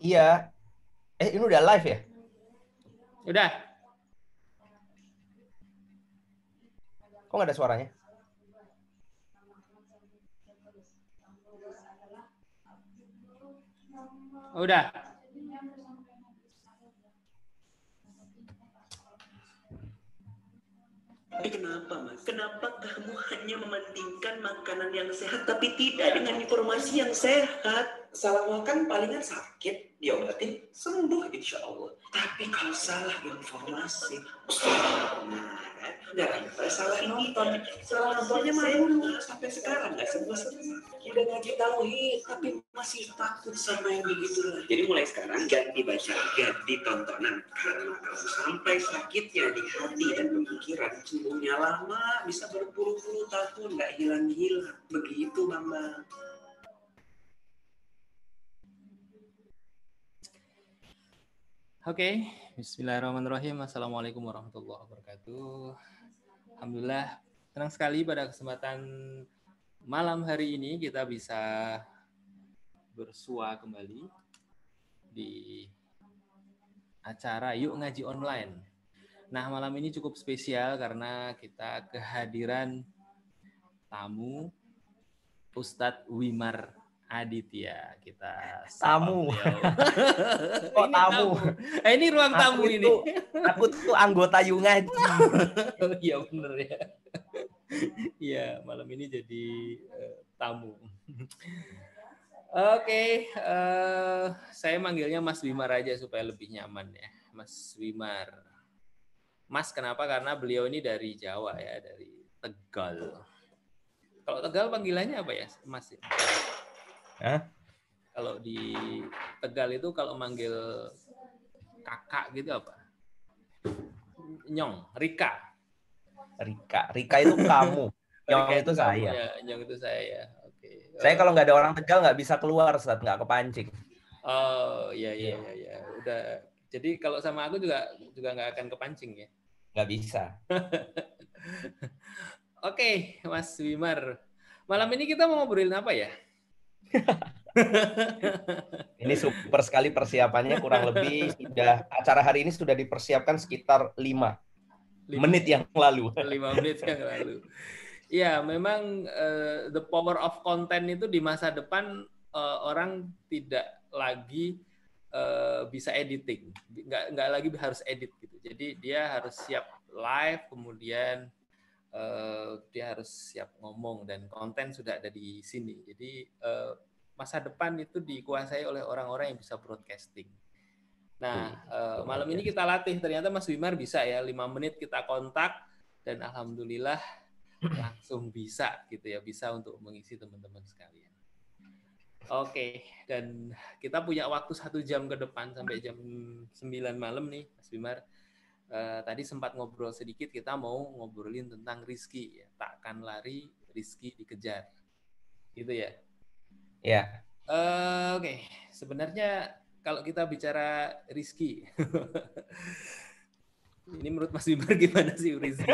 Iya. Eh, ini udah live ya? Udah. Kok nggak ada suaranya? Udah. Tapi kenapa mas? Kenapa kamu hanya mementingkan makanan yang sehat tapi tidak dengan informasi yang sehat? Salah makan palingan sakit, diobatin sembuh insya Allah. Tapi kalau salah informasi, nah, nggak ada salah nonton. Salah nontonnya mah dulu sampai sekarang nggak sembuh sembuh. Udah ngaji tauhid tapi masih takut sama yang begitu. Jadi mulai sekarang ganti baca, ganti tontonan. Karena kalau sampai sakitnya di hati dan pemikiran sembuhnya lama, bisa berpuluh-puluh tahun nggak hilang-hilang. Begitu mama. Oke, Bismillahirrahmanirrahim. Assalamualaikum warahmatullahi wabarakatuh. Alhamdulillah, senang sekali pada kesempatan malam hari ini kita bisa bersua kembali di acara Yuk Ngaji Online. Nah, malam ini cukup spesial karena kita kehadiran tamu Ustadz Wimar Aditya kita tamu. Kok tamu? Eh, ini ruang tamu aku ini. Tuh, aku tuh anggota Yu Ngaji. Iya bener ya. Iya malam ini jadi uh, tamu. Oke, uh, saya manggilnya Mas Wimar aja supaya lebih nyaman ya, Mas Wimar. Mas kenapa? Karena beliau ini dari Jawa ya, dari Tegal. Kalau Tegal panggilannya apa ya, Mas? Hah? Kalau di Tegal itu kalau manggil kakak gitu apa? Nyong, Rika. Rika, Rika itu kamu. Nyong Rika itu saya. Ya, Nyong itu saya. Oke. Saya kalau nggak ada orang Tegal nggak bisa keluar saat nggak kepancing. Oh iya iya iya ya. udah. Jadi kalau sama aku juga juga nggak akan kepancing ya. Nggak bisa. Oke, Mas Wimar. Malam ini kita mau ngobrolin apa ya? Ini super sekali persiapannya kurang lebih sudah acara hari ini sudah dipersiapkan sekitar 5 Lima- menit yang lalu. lima menit yang lalu. Ya, memang eh, the power of content itu di masa depan eh, orang tidak lagi eh, bisa editing, nggak nggak lagi harus edit gitu. Jadi dia harus siap live, kemudian eh, dia harus siap ngomong dan konten sudah ada di sini. Jadi eh, masa depan itu dikuasai oleh orang-orang yang bisa broadcasting. Nah, eh, malam ini kita latih. Ternyata Mas Wimar bisa ya, lima menit kita kontak dan alhamdulillah langsung bisa gitu ya, bisa untuk mengisi teman-teman sekalian. Oke, dan kita punya waktu satu jam ke depan sampai jam 9 malam nih, Mas Wimar. Eh, tadi sempat ngobrol sedikit, kita mau ngobrolin tentang Rizky ya. Takkan lari, Rizky dikejar. Gitu ya. Ya, Eh, Oke, sebenarnya kalau kita bicara Rizky, ini menurut Mas Bimar gimana sih Rizky?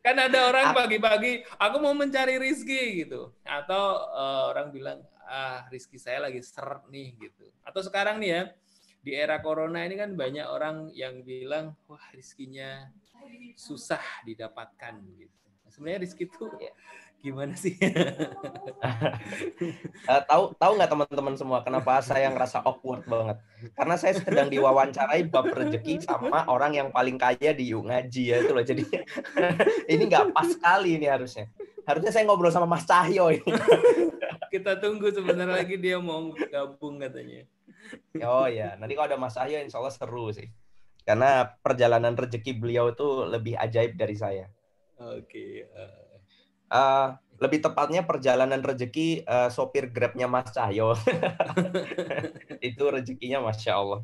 kan ada orang pagi-pagi, aku mau mencari Rizky gitu, atau eh, orang bilang ah Rizky saya lagi seret nih gitu, atau sekarang nih ya di era corona ini kan banyak orang yang bilang wah rizkinya susah didapatkan gitu. Sebenarnya Rizky itu gimana sih? Eh, tahu tahu nggak teman-teman semua kenapa saya ngerasa awkward banget? Karena saya sedang diwawancarai bab rezeki sama orang yang paling kaya di Yuk Ngaji ya itu loh. Jadi ini nggak pas sekali ini harusnya. Harusnya saya ngobrol sama Mas Cahyo ini. Kita tunggu sebentar lagi dia mau gabung katanya. Oh ya, nanti kalau ada Mas Cahyo insya Allah seru sih. Karena perjalanan rezeki beliau itu lebih ajaib dari saya. Oke. eh, Eh, lebih tepatnya perjalanan rezeki eh, sopir Grabnya Mas Cahyo. itu rezekinya Masya Allah.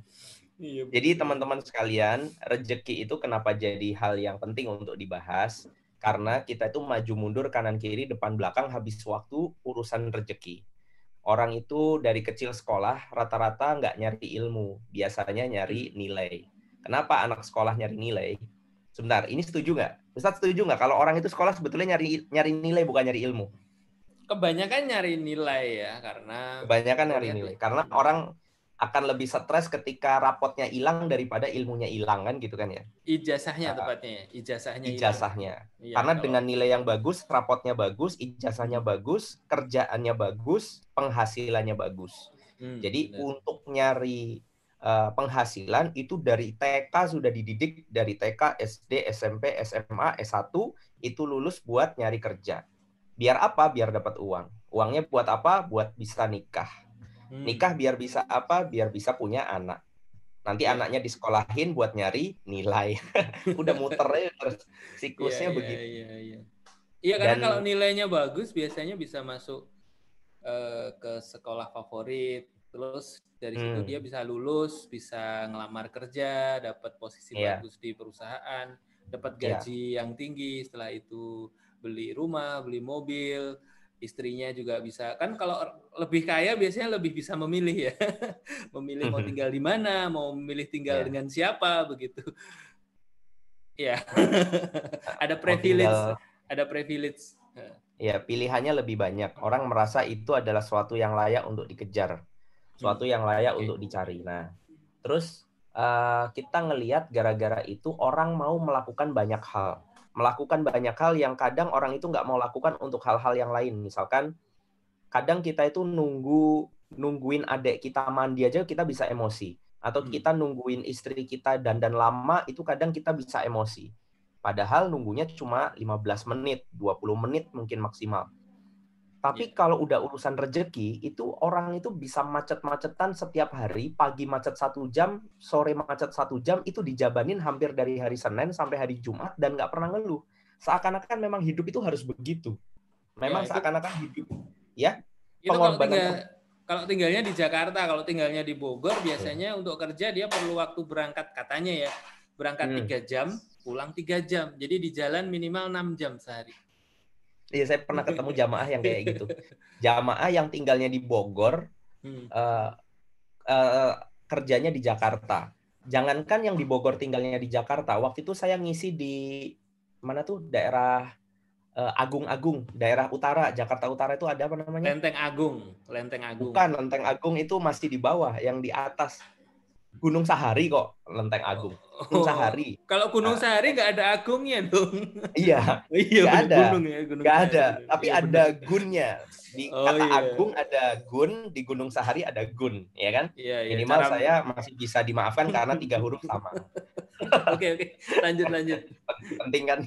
iya, Jadi teman-teman sekalian, rezeki itu kenapa jadi hal yang penting untuk dibahas? Karena kita itu maju mundur kanan kiri depan belakang habis waktu urusan rezeki. Orang itu dari kecil sekolah rata-rata nggak nyari ilmu, biasanya nyari nilai. Kenapa anak sekolah nyari nilai? Sebentar, ini setuju nggak? Ustadz setuju nggak kalau orang itu sekolah sebetulnya nyari nyari nilai bukan nyari ilmu? kebanyakan nyari nilai ya karena kebanyakan nyari nilai karena orang akan lebih stres ketika rapotnya hilang daripada ilmunya hilang kan gitu kan ya? Ijazahnya uh, tepatnya ijazahnya ijazahnya. Ya, karena kalau... dengan nilai yang bagus rapotnya bagus ijazahnya bagus kerjaannya bagus penghasilannya bagus. Hmm, jadi benar. untuk nyari uh, penghasilan itu dari TK sudah dididik dari TK SD SMP SMA S1 itu lulus buat nyari kerja. Biar apa? Biar dapat uang. Uangnya buat apa? Buat bisa nikah Hmm. Nikah biar bisa apa? Biar bisa punya anak. Nanti ya. anaknya disekolahin buat nyari nilai. Udah muter terus siklusnya ya, begitu. Iya, iya, iya. karena Dan, kalau nilainya bagus biasanya bisa masuk uh, ke sekolah favorit. Terus dari hmm. situ dia bisa lulus, bisa ngelamar kerja, dapat posisi yeah. bagus di perusahaan, dapat iya. gaji yeah. yang tinggi. Setelah itu beli rumah, beli mobil, istrinya juga bisa. Kan kalau lebih kaya biasanya lebih bisa memilih ya. Memilih mau tinggal di mana mau memilih tinggal yeah. dengan siapa begitu. Ya. Ada privilege. tinggal, ada privilege. Ya pilihannya lebih banyak. Orang merasa itu adalah suatu yang layak untuk dikejar. Suatu yang layak okay. untuk dicari. Nah terus uh, kita ngelihat gara-gara itu orang mau melakukan banyak hal melakukan banyak hal yang kadang orang itu nggak mau lakukan untuk hal-hal yang lain. Misalkan kadang kita itu nunggu nungguin adik kita mandi aja kita bisa emosi atau hmm. kita nungguin istri kita dan dan lama itu kadang kita bisa emosi. Padahal nunggunya cuma 15 menit, 20 menit mungkin maksimal. Tapi yeah. kalau udah urusan rejeki, itu orang itu bisa macet-macetan setiap hari, pagi macet satu jam, sore macet satu jam, itu dijabanin hampir dari hari Senin sampai hari Jumat dan nggak pernah ngeluh. Seakan-akan memang hidup itu harus begitu. Memang ya, seakan-akan hidup, ya. Itu kalau, tinggal, kalau tinggalnya di Jakarta, kalau tinggalnya di Bogor, biasanya hmm. untuk kerja dia perlu waktu berangkat katanya ya, berangkat hmm. tiga hmm. jam, pulang tiga jam. Jadi di jalan minimal enam jam sehari. Iya, saya pernah ketemu jamaah yang kayak gitu. Jamaah yang tinggalnya di Bogor, hmm. uh, uh, kerjanya di Jakarta. Jangankan yang di Bogor tinggalnya di Jakarta, waktu itu saya ngisi di mana tuh daerah uh, Agung-Agung, daerah utara Jakarta Utara itu ada apa namanya? Lenteng Agung, Lenteng Agung. Bukan, Lenteng Agung itu masih di bawah, yang di atas Gunung Sahari kok, Lenteng Agung. Gunung oh, Sahari. Kalau Gunung nah. Sahari nggak ada agungnya dong. Iya. iya. Nggak ada. Gunung ya, gunung nggak ada. Tapi iya, ada bener. gunnya. Di oh, kata iya. Agung ada gun, di Gunung Sahari ada gun, ya kan? Iya, iya. Minimal Cara... saya masih bisa dimaafkan karena tiga huruf sama. Oke oke. Lanjut lanjut. Penting kan.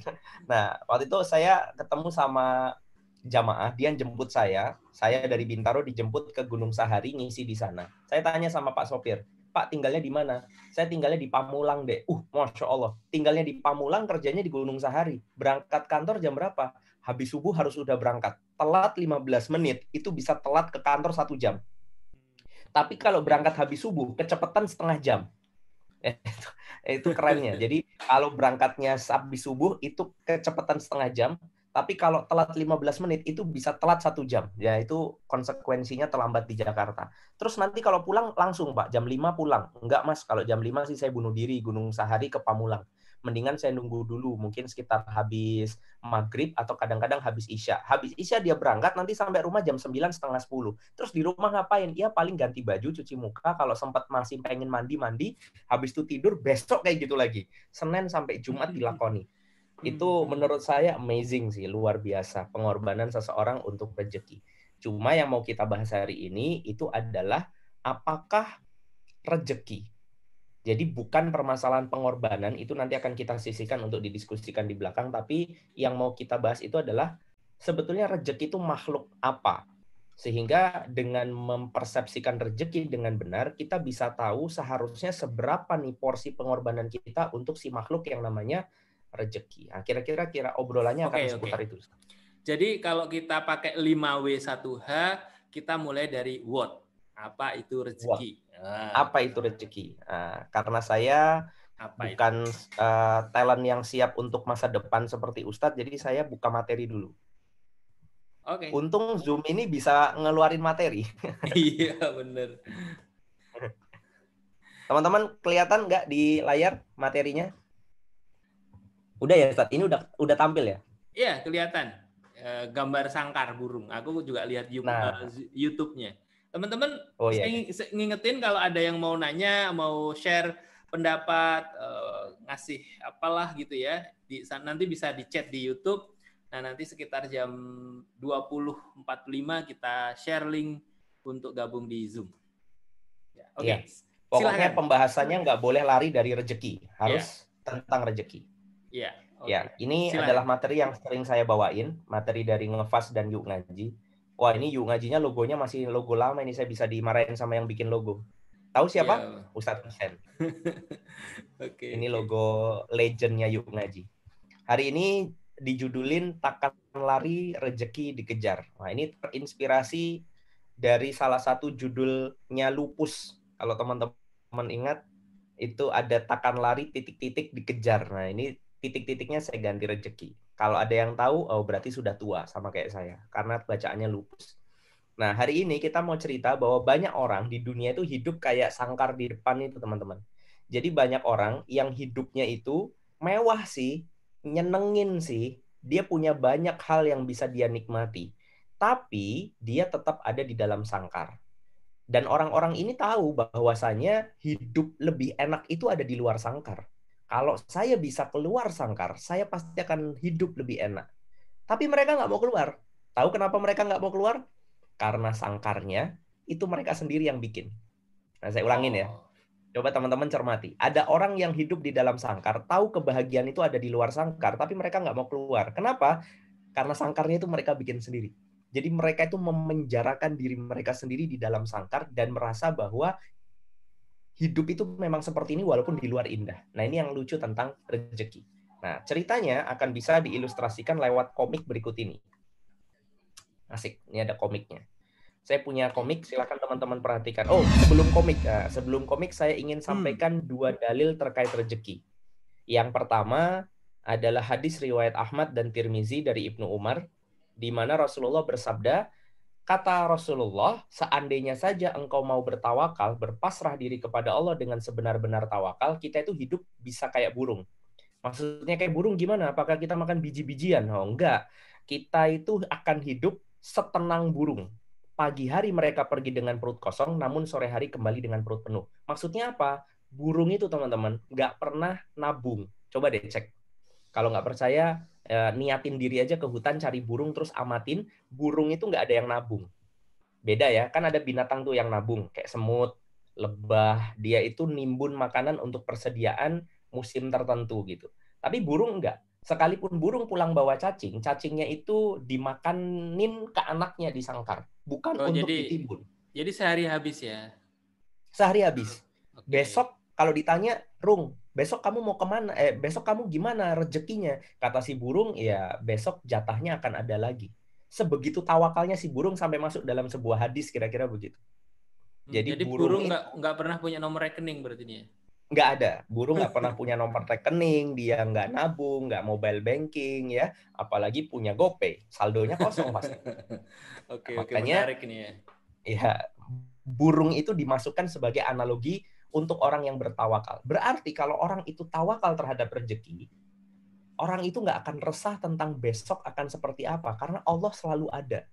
Nah waktu itu saya ketemu sama jamaah, dia jemput saya. Saya dari Bintaro dijemput ke Gunung Sahari ngisi di sana. Saya tanya sama Pak Sopir, Pak tinggalnya di mana? Saya tinggalnya di Pamulang deh. Uh, masya Allah. Tinggalnya di Pamulang, kerjanya di Gunung Sahari. Berangkat kantor jam berapa? Habis subuh harus sudah berangkat. Telat 15 menit, itu bisa telat ke kantor satu jam. Tapi kalau berangkat habis subuh, kecepatan setengah jam. Itu, itu kerennya. Jadi kalau berangkatnya habis subuh, itu kecepatan setengah jam tapi kalau telat 15 menit itu bisa telat satu jam. Ya itu konsekuensinya terlambat di Jakarta. Terus nanti kalau pulang langsung Pak, jam 5 pulang. Enggak Mas, kalau jam 5 sih saya bunuh diri Gunung Sahari ke Pamulang. Mendingan saya nunggu dulu, mungkin sekitar habis maghrib atau kadang-kadang habis isya. Habis isya dia berangkat, nanti sampai rumah jam 9, setengah 10. Terus di rumah ngapain? Ya paling ganti baju, cuci muka, kalau sempat masih pengen mandi-mandi, habis itu tidur, besok kayak gitu lagi. Senin sampai Jumat dilakoni itu hmm. menurut saya amazing sih, luar biasa pengorbanan seseorang untuk rezeki. Cuma yang mau kita bahas hari ini itu adalah apakah rezeki. Jadi bukan permasalahan pengorbanan itu nanti akan kita sisihkan untuk didiskusikan di belakang, tapi yang mau kita bahas itu adalah sebetulnya rezeki itu makhluk apa? Sehingga dengan mempersepsikan rezeki dengan benar, kita bisa tahu seharusnya seberapa nih porsi pengorbanan kita untuk si makhluk yang namanya rezeki. Nah, kira-kira kira obrolannya akan okay, seputar okay. itu. Jadi kalau kita pakai 5W1H, kita mulai dari what. Apa itu rezeki? Nah. Apa itu rezeki? Nah, karena saya apa bukan uh, talent yang siap untuk masa depan seperti Ustadz, jadi saya buka materi dulu. Oke. Okay. Untung Zoom ini bisa ngeluarin materi. iya, bener. Teman-teman kelihatan nggak di layar materinya? Udah ya Ustaz, ini udah udah tampil ya? Iya, kelihatan. uh, gambar sangkar burung. Aku juga lihat Nah. uh, YouTube-nya. Teman-teman, Oh iya. saya nging- saya ngingetin kalau ada yang mau nanya, mau share pendapat, uh, ngasih apalah gitu ya, di, nanti bisa di chat di YouTube. Nah, nanti sekitar jam 20.45 kita share link untuk gabung di Zoom. Ya, Oke, Iya. Pokoknya silakan. pembahasannya nggak boleh lari dari rejeki, harus tentang rejeki. Iya, oke. Ya, ini Silakan. adalah materi yang sering saya bawain, materi dari ngefas dan yuk ngaji. Wah, ini yuk ngajinya logonya masih logo lama ini saya bisa dimarahin sama yang bikin logo. Tahu siapa? Iya. Ustadz Hussein. Oke. Ini logo legendnya yuk ngaji. Hari ini dijudulin takkan lari rejeki dikejar. Nah, ini terinspirasi dari salah satu judulnya lupus. Kalau teman-teman ingat itu ada takkan lari titik-titik dikejar. Nah, ini titik-titiknya saya ganti rejeki. Kalau ada yang tahu, oh berarti sudah tua sama kayak saya karena bacaannya lupus. Nah, hari ini kita mau cerita bahwa banyak orang di dunia itu hidup kayak sangkar di depan itu, teman-teman. Jadi banyak orang yang hidupnya itu mewah sih, nyenengin sih, dia punya banyak hal yang bisa dia nikmati. Tapi dia tetap ada di dalam sangkar. Dan orang-orang ini tahu bahwasanya hidup lebih enak itu ada di luar sangkar. Kalau saya bisa keluar sangkar, saya pasti akan hidup lebih enak. Tapi mereka nggak mau keluar. Tahu kenapa mereka nggak mau keluar? Karena sangkarnya itu mereka sendiri yang bikin. Nah, saya ulangin ya. Oh. Coba teman-teman cermati. Ada orang yang hidup di dalam sangkar, tahu kebahagiaan itu ada di luar sangkar, tapi mereka nggak mau keluar. Kenapa? Karena sangkarnya itu mereka bikin sendiri. Jadi mereka itu memenjarakan diri mereka sendiri di dalam sangkar dan merasa bahwa hidup itu memang seperti ini walaupun di luar indah. Nah ini yang lucu tentang rezeki. Nah ceritanya akan bisa diilustrasikan lewat komik berikut ini. Asik, ini ada komiknya. Saya punya komik, silakan teman-teman perhatikan. Oh, sebelum komik, nah, sebelum komik saya ingin sampaikan dua dalil terkait rezeki. Yang pertama adalah hadis riwayat Ahmad dan Tirmizi dari Ibnu Umar, di mana Rasulullah bersabda, kata Rasulullah, seandainya saja engkau mau bertawakal, berpasrah diri kepada Allah dengan sebenar-benar tawakal, kita itu hidup bisa kayak burung. Maksudnya kayak burung gimana? Apakah kita makan biji-bijian? Oh, enggak. Kita itu akan hidup setenang burung. Pagi hari mereka pergi dengan perut kosong, namun sore hari kembali dengan perut penuh. Maksudnya apa? Burung itu teman-teman nggak pernah nabung. Coba deh cek. Kalau nggak percaya, eh, niatin diri aja ke hutan cari burung terus amatin. Burung itu nggak ada yang nabung. Beda ya, kan ada binatang tuh yang nabung kayak semut, lebah. Dia itu nimbun makanan untuk persediaan musim tertentu gitu. Tapi burung enggak. Sekalipun burung pulang bawa cacing, cacingnya itu dimakanin ke anaknya di sangkar, bukan Oh, untuk jadi- ditimbun. Jadi sehari habis ya. Sehari habis. Oke. Besok kalau ditanya, Rung, besok kamu mau ke mana? Eh, besok kamu gimana rezekinya? Kata si burung, ya besok jatahnya akan ada lagi. Sebegitu tawakalnya si burung sampai masuk dalam sebuah hadis kira-kira begitu. Hmm, jadi Jadi, burung nggak nggak pernah punya nomor rekening berarti ini ya. nggak ada. Burung nggak pernah punya nomor rekening, dia nggak nabung, nggak mobile banking ya, apalagi punya GoPay, saldonya kosong pasti. Oke, oke Makanya- menarik ini ya. Ya, burung itu dimasukkan sebagai analogi untuk orang yang bertawakal. Berarti kalau orang itu tawakal terhadap rezeki, orang itu nggak akan resah tentang besok akan seperti apa, karena Allah selalu ada.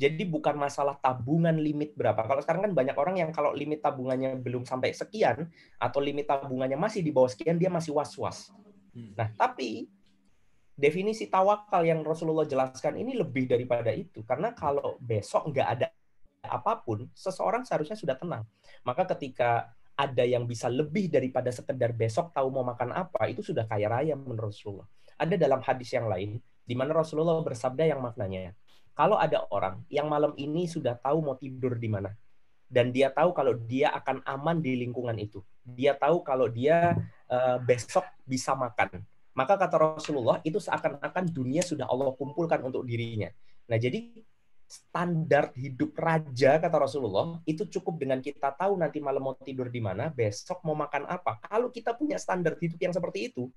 Jadi bukan masalah tabungan limit berapa. Kalau sekarang kan banyak orang yang kalau limit tabungannya belum sampai sekian atau limit tabungannya masih di bawah sekian dia masih was-was. Hmm. Nah, tapi definisi tawakal yang Rasulullah jelaskan ini lebih daripada itu. Karena kalau besok nggak ada apa pun, seseorang seharusnya sudah tenang. Maka ketika ada yang bisa lebih daripada sekedar besok tahu mau makan apa, itu sudah kaya raya menurut Rasulullah. Ada dalam hadis yang lain, di mana Rasulullah bersabda yang maknanya, kalau ada orang yang malam ini sudah tahu mau tidur di mana, dan dia tahu kalau dia akan aman di lingkungan itu, dia tahu kalau dia eh, besok bisa makan, maka kata Rasulullah itu seakan-akan dunia sudah Allah kumpulkan untuk dirinya. Nah jadi standar hidup raja kata Rasulullah itu cukup dengan kita tahu nanti malam mau tidur di mana, besok mau makan apa. Kalau kita punya standar hidup yang seperti itu,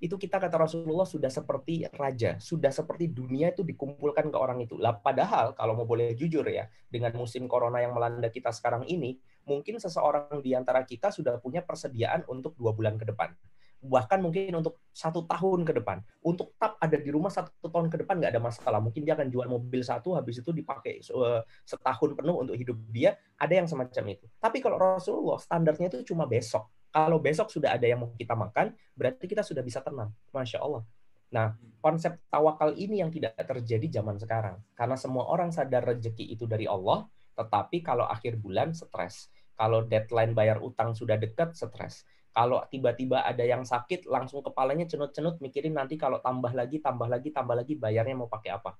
itu kita kata Rasulullah sudah seperti raja, sudah seperti dunia itu dikumpulkan ke orang itu. Lah padahal kalau mau boleh jujur ya, dengan musim corona yang melanda kita sekarang ini, mungkin seseorang di antara kita sudah punya persediaan untuk dua bulan ke depan bahkan mungkin untuk satu tahun ke depan. Untuk tetap ada di rumah satu tahun ke depan nggak ada masalah. Mungkin dia akan jual mobil satu, habis itu dipakai eh, setahun penuh untuk hidup dia. Ada yang semacam itu. Tapi kalau Rasulullah standarnya itu cuma besok. Kalau besok sudah ada yang mau kita makan, berarti kita sudah bisa tenang. Masya Allah. Nah, konsep tawakal ini yang tidak terjadi zaman sekarang. Karena semua orang sadar rezeki itu dari Allah, tetapi kalau akhir bulan stres. Kalau deadline bayar utang sudah dekat, stres kalau tiba-tiba ada yang sakit, langsung kepalanya cenut-cenut mikirin nanti kalau tambah lagi, tambah lagi, tambah lagi, bayarnya mau pakai apa.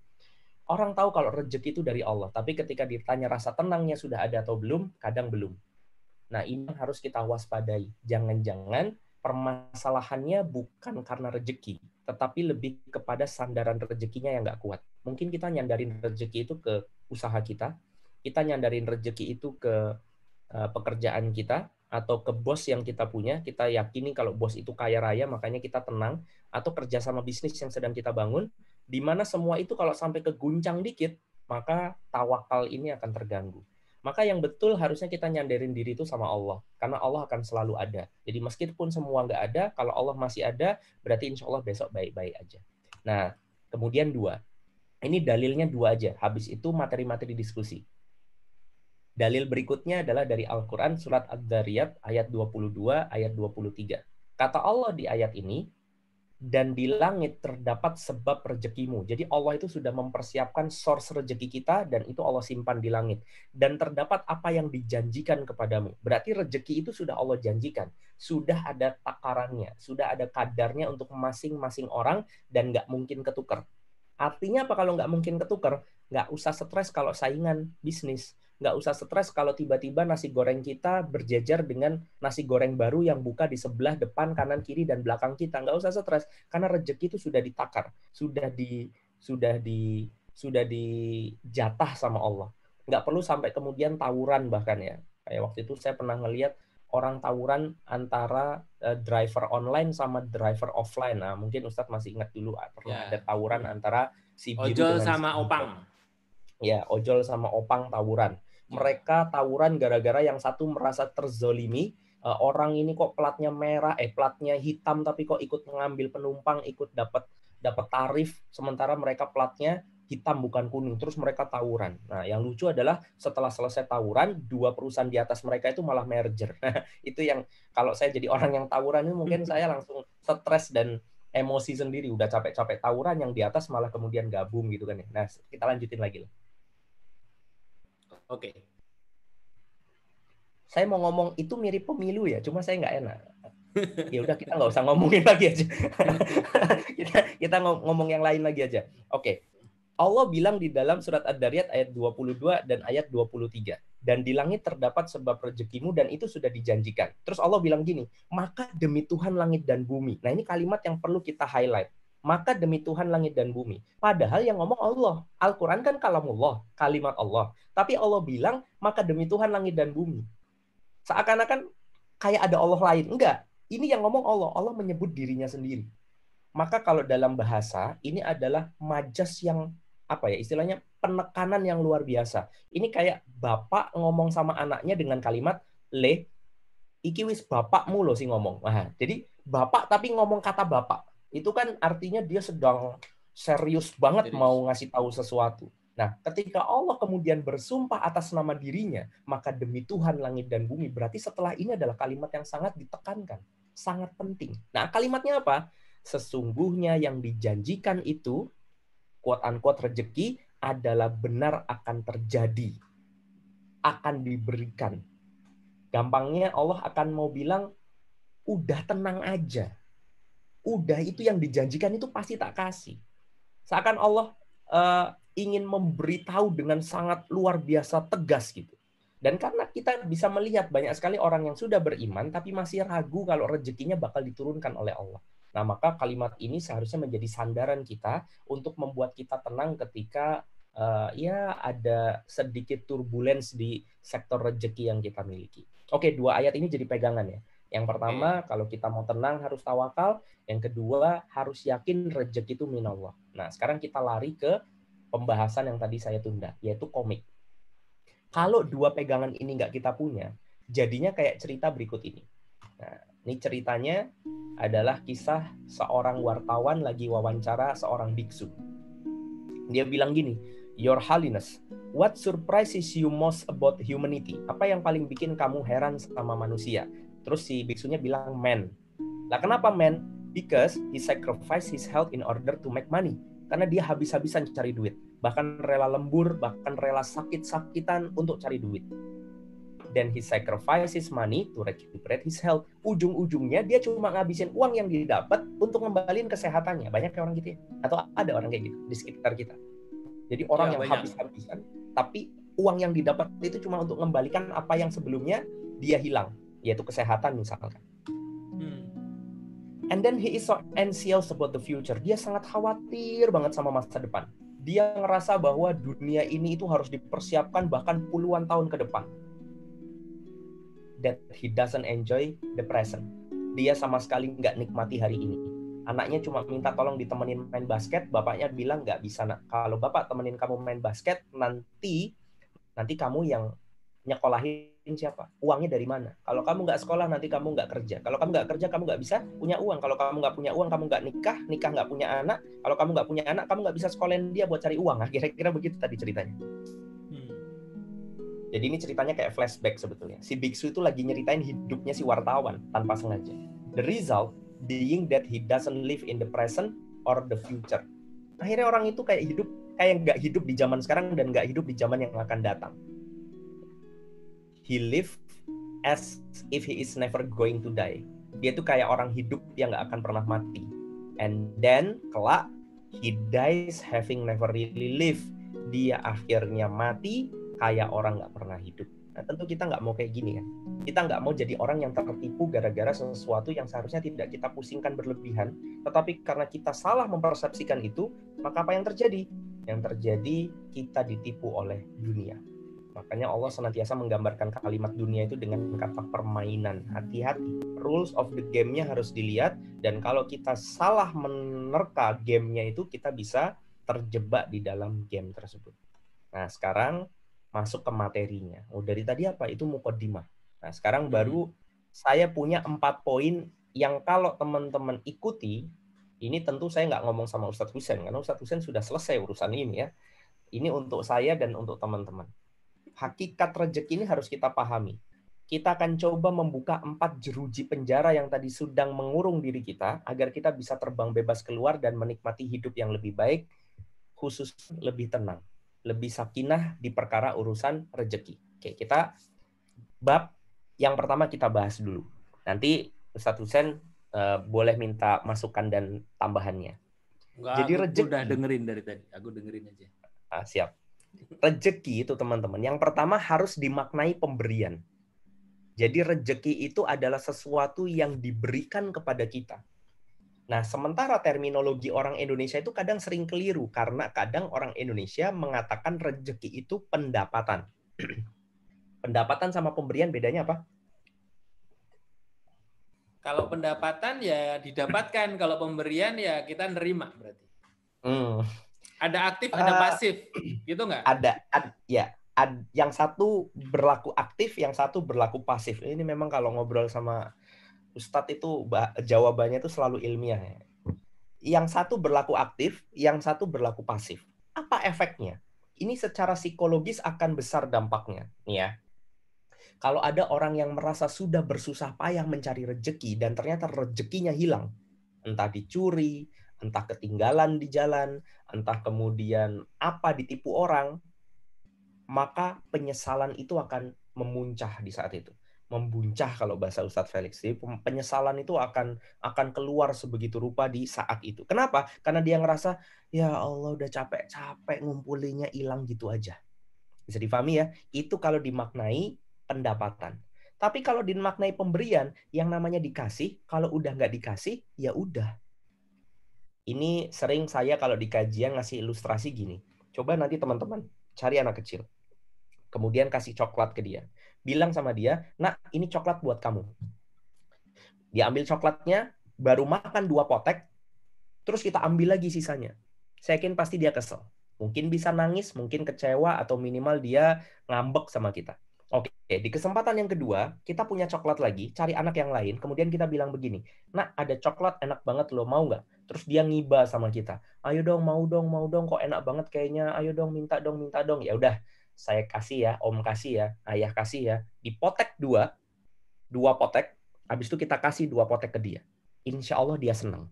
Orang tahu kalau rezeki itu dari Allah, tapi ketika ditanya rasa tenangnya sudah ada atau belum, kadang belum. Nah, ini harus kita waspadai. Jangan-jangan permasalahannya bukan karena rezeki, tetapi lebih kepada sandaran rezekinya yang nggak kuat. Mungkin kita nyandarin rezeki itu ke usaha kita, kita nyandarin rezeki itu ke uh, pekerjaan kita, atau ke bos yang kita punya, kita yakini kalau bos itu kaya raya, makanya kita tenang, atau kerjasama bisnis yang sedang kita bangun, di mana semua itu kalau sampai keguncang dikit, maka tawakal ini akan terganggu. Maka yang betul harusnya kita nyandarin diri itu sama Allah, karena Allah akan selalu ada. Jadi meskipun semua nggak ada, kalau Allah masih ada, berarti insya Allah besok baik-baik aja. Nah, kemudian dua. Ini dalilnya dua aja. Habis itu materi-materi diskusi. Dalil berikutnya adalah dari Al-Quran surat Ad-Dariyat ayat 22, ayat 23. Kata Allah di ayat ini, dan di langit terdapat sebab rezekimu. Jadi Allah itu sudah mempersiapkan source rezeki kita dan itu Allah simpan di langit. Dan terdapat apa yang dijanjikan kepadamu. Berarti rezeki itu sudah Allah janjikan. Sudah ada takarannya, sudah ada kadarnya untuk masing-masing orang dan nggak mungkin ketukar. Artinya apa kalau nggak mungkin ketukar? Nggak usah stres kalau saingan bisnis nggak usah stres kalau tiba-tiba nasi goreng kita berjejer dengan nasi goreng baru yang buka di sebelah depan kanan kiri dan belakang kita nggak usah stres karena rezeki itu sudah ditakar sudah di sudah di sudah dijatah sama Allah nggak perlu sampai kemudian tawuran bahkan ya kayak waktu itu saya pernah ngelihat orang tawuran antara uh, driver online sama driver offline. Nah, mungkin Ustadz masih ingat dulu ah, pernah ya. ada tawuran antara si biru ojol sama si opang. Ya, ojol sama opang tawuran mereka tawuran gara-gara yang satu merasa terzolimi uh, orang ini kok platnya merah eh platnya hitam tapi kok ikut mengambil penumpang ikut dapat dapat tarif sementara mereka platnya hitam bukan kuning terus mereka tawuran. Nah, yang lucu adalah setelah selesai tawuran dua perusahaan di atas mereka itu malah merger. Nah, itu yang kalau saya jadi orang yang tawuran ini mungkin saya langsung stres dan emosi sendiri udah capek-capek tawuran yang di atas malah kemudian gabung gitu kan ya. Nah, kita lanjutin lagi lah. Oke. Saya mau ngomong itu mirip pemilu ya, cuma saya nggak enak. ya udah kita nggak usah ngomongin lagi aja. kita kita ngomong yang lain lagi aja. Oke. Allah bilang di dalam surat Ad-Dariyat ayat 22 dan ayat 23. Dan di langit terdapat sebab rezekimu dan itu sudah dijanjikan. Terus Allah bilang gini, maka demi Tuhan langit dan bumi. Nah ini kalimat yang perlu kita highlight maka demi Tuhan langit dan bumi. Padahal yang ngomong Allah. Al-Quran kan kalamullah, kalimat Allah. Tapi Allah bilang, maka demi Tuhan langit dan bumi. Seakan-akan kayak ada Allah lain. Enggak. Ini yang ngomong Allah. Allah menyebut dirinya sendiri. Maka kalau dalam bahasa, ini adalah majas yang apa ya istilahnya penekanan yang luar biasa. Ini kayak bapak ngomong sama anaknya dengan kalimat le iki wis bapakmu loh sih ngomong. Nah, jadi bapak tapi ngomong kata bapak itu kan artinya dia sedang serius banget serius. mau ngasih tahu sesuatu. Nah, ketika Allah kemudian bersumpah atas nama dirinya, maka demi Tuhan langit dan bumi, berarti setelah ini adalah kalimat yang sangat ditekankan, sangat penting. Nah, kalimatnya apa? Sesungguhnya yang dijanjikan itu, quote-unquote rezeki, adalah benar akan terjadi, akan diberikan. Gampangnya Allah akan mau bilang, udah tenang aja, udah itu yang dijanjikan itu pasti tak kasih. Seakan Allah uh, ingin memberitahu dengan sangat luar biasa tegas gitu. Dan karena kita bisa melihat banyak sekali orang yang sudah beriman tapi masih ragu kalau rezekinya bakal diturunkan oleh Allah. Nah, maka kalimat ini seharusnya menjadi sandaran kita untuk membuat kita tenang ketika uh, ya ada sedikit turbulence di sektor rezeki yang kita miliki. Oke, dua ayat ini jadi pegangan ya. Yang pertama, hmm. kalau kita mau tenang harus tawakal. Yang kedua, harus yakin rezeki itu minallah. Nah, sekarang kita lari ke pembahasan yang tadi saya tunda, yaitu komik. Kalau dua pegangan ini nggak kita punya, jadinya kayak cerita berikut ini. Nah, Ini ceritanya adalah kisah seorang wartawan lagi wawancara seorang biksu. Dia bilang gini, Your Holiness, what surprises you most about humanity? Apa yang paling bikin kamu heran sama manusia? Terus si biksunya bilang, man. Lah kenapa man? Because he sacrificed his health in order to make money. Karena dia habis-habisan cari duit. Bahkan rela lembur, bahkan rela sakit-sakitan untuk cari duit then he sacrifices money to recuperate his health. Ujung-ujungnya dia cuma ngabisin uang yang didapat untuk ngembaliin kesehatannya. Banyak orang gitu ya. Atau ada orang kayak gitu di sekitar kita. Jadi orang ya, yang habis-habisan, tapi uang yang didapat itu cuma untuk mengembalikan apa yang sebelumnya dia hilang, yaitu kesehatan misalkan. Hmm. And then he is so anxious about the future. Dia sangat khawatir banget sama masa depan. Dia ngerasa bahwa dunia ini itu harus dipersiapkan bahkan puluhan tahun ke depan that he doesn't enjoy the present. Dia sama sekali nggak nikmati hari ini. Anaknya cuma minta tolong ditemenin main basket, bapaknya bilang nggak bisa nak. Kalau bapak temenin kamu main basket, nanti nanti kamu yang nyekolahin siapa? Uangnya dari mana? Kalau kamu nggak sekolah, nanti kamu nggak kerja. Kalau kamu nggak kerja, kamu nggak bisa punya uang. Kalau kamu nggak punya uang, kamu nggak nikah, nikah nggak punya anak. Kalau kamu nggak punya anak, kamu nggak bisa sekolahin dia buat cari uang. Nah, kira-kira begitu tadi ceritanya. Jadi ini ceritanya kayak flashback sebetulnya. Si biksu itu lagi nyeritain hidupnya si wartawan tanpa sengaja. The result being that he doesn't live in the present or the future. Akhirnya orang itu kayak hidup kayak nggak hidup di zaman sekarang dan nggak hidup di zaman yang akan datang. He live as if he is never going to die. Dia tuh kayak orang hidup yang nggak akan pernah mati. And then kelak he dies having never really lived. Dia akhirnya mati kayak orang nggak pernah hidup. Nah, tentu kita nggak mau kayak gini kan. Kita nggak mau jadi orang yang tertipu gara-gara sesuatu yang seharusnya tidak kita pusingkan berlebihan. Tetapi karena kita salah mempersepsikan itu, maka apa yang terjadi? Yang terjadi kita ditipu oleh dunia. Makanya Allah senantiasa menggambarkan kalimat dunia itu dengan kata permainan. Hati-hati. Rules of the game-nya harus dilihat. Dan kalau kita salah menerka game-nya itu, kita bisa terjebak di dalam game tersebut. Nah, sekarang masuk ke materinya. Oh, dari tadi apa? Itu mukodimah. Nah, sekarang hmm. baru saya punya empat poin yang kalau teman-teman ikuti, ini tentu saya nggak ngomong sama Ustadz Husen, karena Ustadz Husen sudah selesai urusan ini ya. Ini untuk saya dan untuk teman-teman. Hakikat rezeki ini harus kita pahami. Kita akan coba membuka empat jeruji penjara yang tadi sedang mengurung diri kita, agar kita bisa terbang bebas keluar dan menikmati hidup yang lebih baik, khusus lebih tenang lebih sakinah di perkara urusan rejeki. Oke, kita bab yang pertama kita bahas dulu. Nanti Ustadz Husen uh, boleh minta masukan dan tambahannya. Enggak, Jadi rezeki udah dengerin dari tadi. Aku dengerin aja. Ah, siap. Rezeki itu teman-teman. Yang pertama harus dimaknai pemberian. Jadi rezeki itu adalah sesuatu yang diberikan kepada kita. Nah, sementara terminologi orang Indonesia itu kadang sering keliru karena kadang orang Indonesia mengatakan rezeki itu pendapatan. pendapatan sama pemberian bedanya apa? Kalau pendapatan ya didapatkan, kalau pemberian ya kita nerima berarti. Hmm. Ada aktif, ada uh, pasif, gitu nggak? Ada, ad, ya. Ad, yang satu berlaku aktif, yang satu berlaku pasif. Ini memang kalau ngobrol sama Ustadz itu jawabannya itu selalu ilmiah ya. Yang satu berlaku aktif, yang satu berlaku pasif. Apa efeknya? Ini secara psikologis akan besar dampaknya, nih ya. Kalau ada orang yang merasa sudah bersusah payah mencari rejeki dan ternyata rejekinya hilang, entah dicuri, entah ketinggalan di jalan, entah kemudian apa ditipu orang, maka penyesalan itu akan memuncah di saat itu membuncah kalau bahasa Ustadz Felix. Jadi penyesalan itu akan akan keluar sebegitu rupa di saat itu. Kenapa? Karena dia ngerasa ya Allah udah capek-capek ngumpulinya hilang gitu aja. Bisa difahami ya? Itu kalau dimaknai pendapatan. Tapi kalau dimaknai pemberian, yang namanya dikasih, kalau udah nggak dikasih, ya udah. Ini sering saya kalau di kajian ngasih ilustrasi gini. Coba nanti teman-teman cari anak kecil. Kemudian kasih coklat ke dia bilang sama dia, nak ini coklat buat kamu. Dia ambil coklatnya, baru makan dua potek, terus kita ambil lagi sisanya. Saya yakin pasti dia kesel. Mungkin bisa nangis, mungkin kecewa, atau minimal dia ngambek sama kita. Oke, di kesempatan yang kedua, kita punya coklat lagi, cari anak yang lain, kemudian kita bilang begini, nak ada coklat enak banget lo, mau nggak? Terus dia ngiba sama kita, ayo dong, mau dong, mau dong, kok enak banget kayaknya, ayo dong, minta dong, minta dong. Ya udah, saya kasih ya, om kasih ya, ayah kasih ya, dipotek dua, dua potek, habis itu kita kasih dua potek ke dia. Insya Allah dia senang.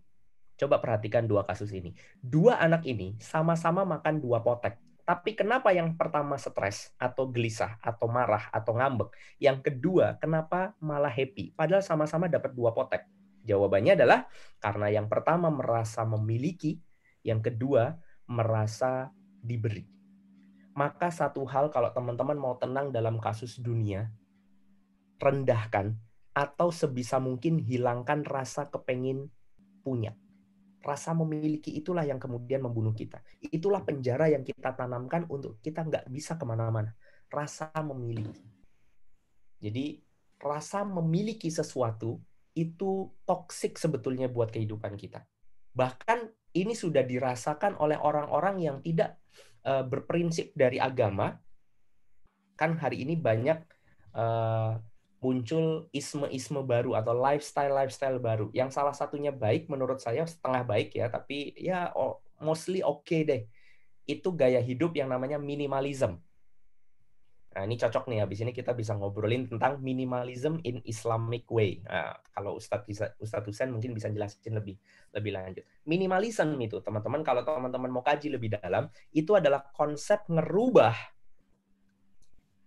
Coba perhatikan dua kasus ini. Dua anak ini sama-sama makan dua potek tapi kenapa yang pertama stres atau gelisah atau marah atau ngambek? Yang kedua, kenapa malah happy? Padahal sama-sama dapat dua potek. Jawabannya adalah karena yang pertama merasa memiliki, yang kedua merasa diberi. Maka satu hal kalau teman-teman mau tenang dalam kasus dunia, rendahkan atau sebisa mungkin hilangkan rasa kepengin punya rasa memiliki itulah yang kemudian membunuh kita. Itulah penjara yang kita tanamkan untuk kita nggak bisa ke mana-mana. Rasa memiliki. Jadi rasa memiliki sesuatu itu toksik sebetulnya buat kehidupan kita. Bahkan ini sudah dirasakan oleh orang-orang yang tidak uh, berprinsip dari agama. Kan hari ini banyak uh, muncul isme-isme baru atau lifestyle-lifestyle baru. Yang salah satunya baik menurut saya setengah baik ya, tapi ya mostly oke okay deh. Itu gaya hidup yang namanya minimalism. Nah, ini cocok nih. Habis ini kita bisa ngobrolin tentang minimalism in Islamic way. Nah, kalau Ustadz bisa Ustadz Husain mungkin bisa jelasin lebih lebih lanjut. Minimalism itu, teman-teman, kalau teman-teman mau kaji lebih dalam, itu adalah konsep ngerubah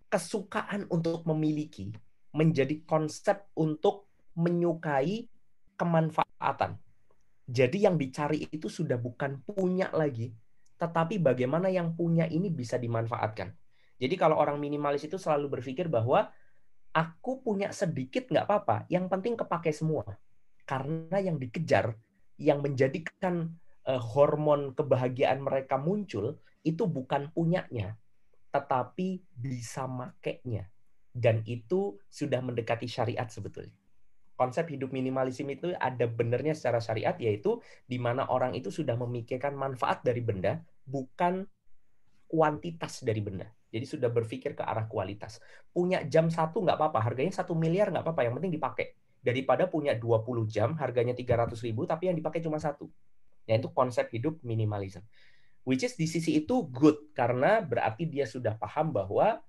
kesukaan untuk memiliki menjadi konsep untuk menyukai kemanfaatan. Jadi yang dicari itu sudah bukan punya lagi, tetapi bagaimana yang punya ini bisa dimanfaatkan. Jadi kalau orang minimalis itu selalu berpikir bahwa aku punya sedikit nggak apa-apa, yang penting kepake semua. Karena yang dikejar, yang menjadikan uh, hormon kebahagiaan mereka muncul, itu bukan punyanya, tetapi bisa makainya dan itu sudah mendekati syariat sebetulnya. Konsep hidup minimalisme itu ada benernya secara syariat yaitu di mana orang itu sudah memikirkan manfaat dari benda bukan kuantitas dari benda. Jadi sudah berpikir ke arah kualitas. Punya jam satu nggak apa-apa, harganya satu miliar nggak apa-apa, yang penting dipakai. Daripada punya 20 jam, harganya 300 ribu, tapi yang dipakai cuma satu. Ya itu konsep hidup minimalisme. Which is di sisi itu good, karena berarti dia sudah paham bahwa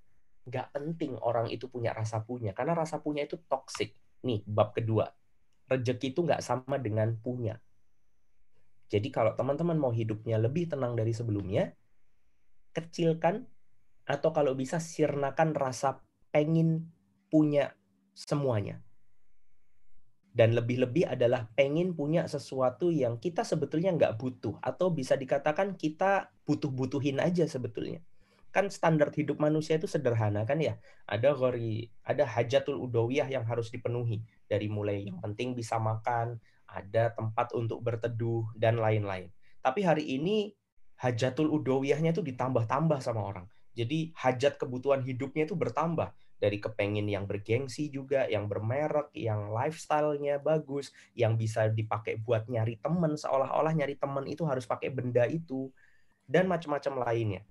nggak penting orang itu punya rasa punya karena rasa punya itu toxic nih bab kedua rejeki itu nggak sama dengan punya jadi kalau teman-teman mau hidupnya lebih tenang dari sebelumnya kecilkan atau kalau bisa sirnakan rasa pengen punya semuanya dan lebih-lebih adalah pengen punya sesuatu yang kita sebetulnya nggak butuh atau bisa dikatakan kita butuh-butuhin aja sebetulnya kan standar hidup manusia itu sederhana kan ya. Ada gori, ada hajatul udawiyah yang harus dipenuhi dari mulai yang penting bisa makan, ada tempat untuk berteduh dan lain-lain. Tapi hari ini hajatul udawiyahnya itu ditambah-tambah sama orang. Jadi hajat kebutuhan hidupnya itu bertambah dari kepengin yang bergengsi juga, yang bermerek, yang lifestyle-nya bagus, yang bisa dipakai buat nyari temen, seolah-olah nyari temen itu harus pakai benda itu, dan macam-macam lainnya.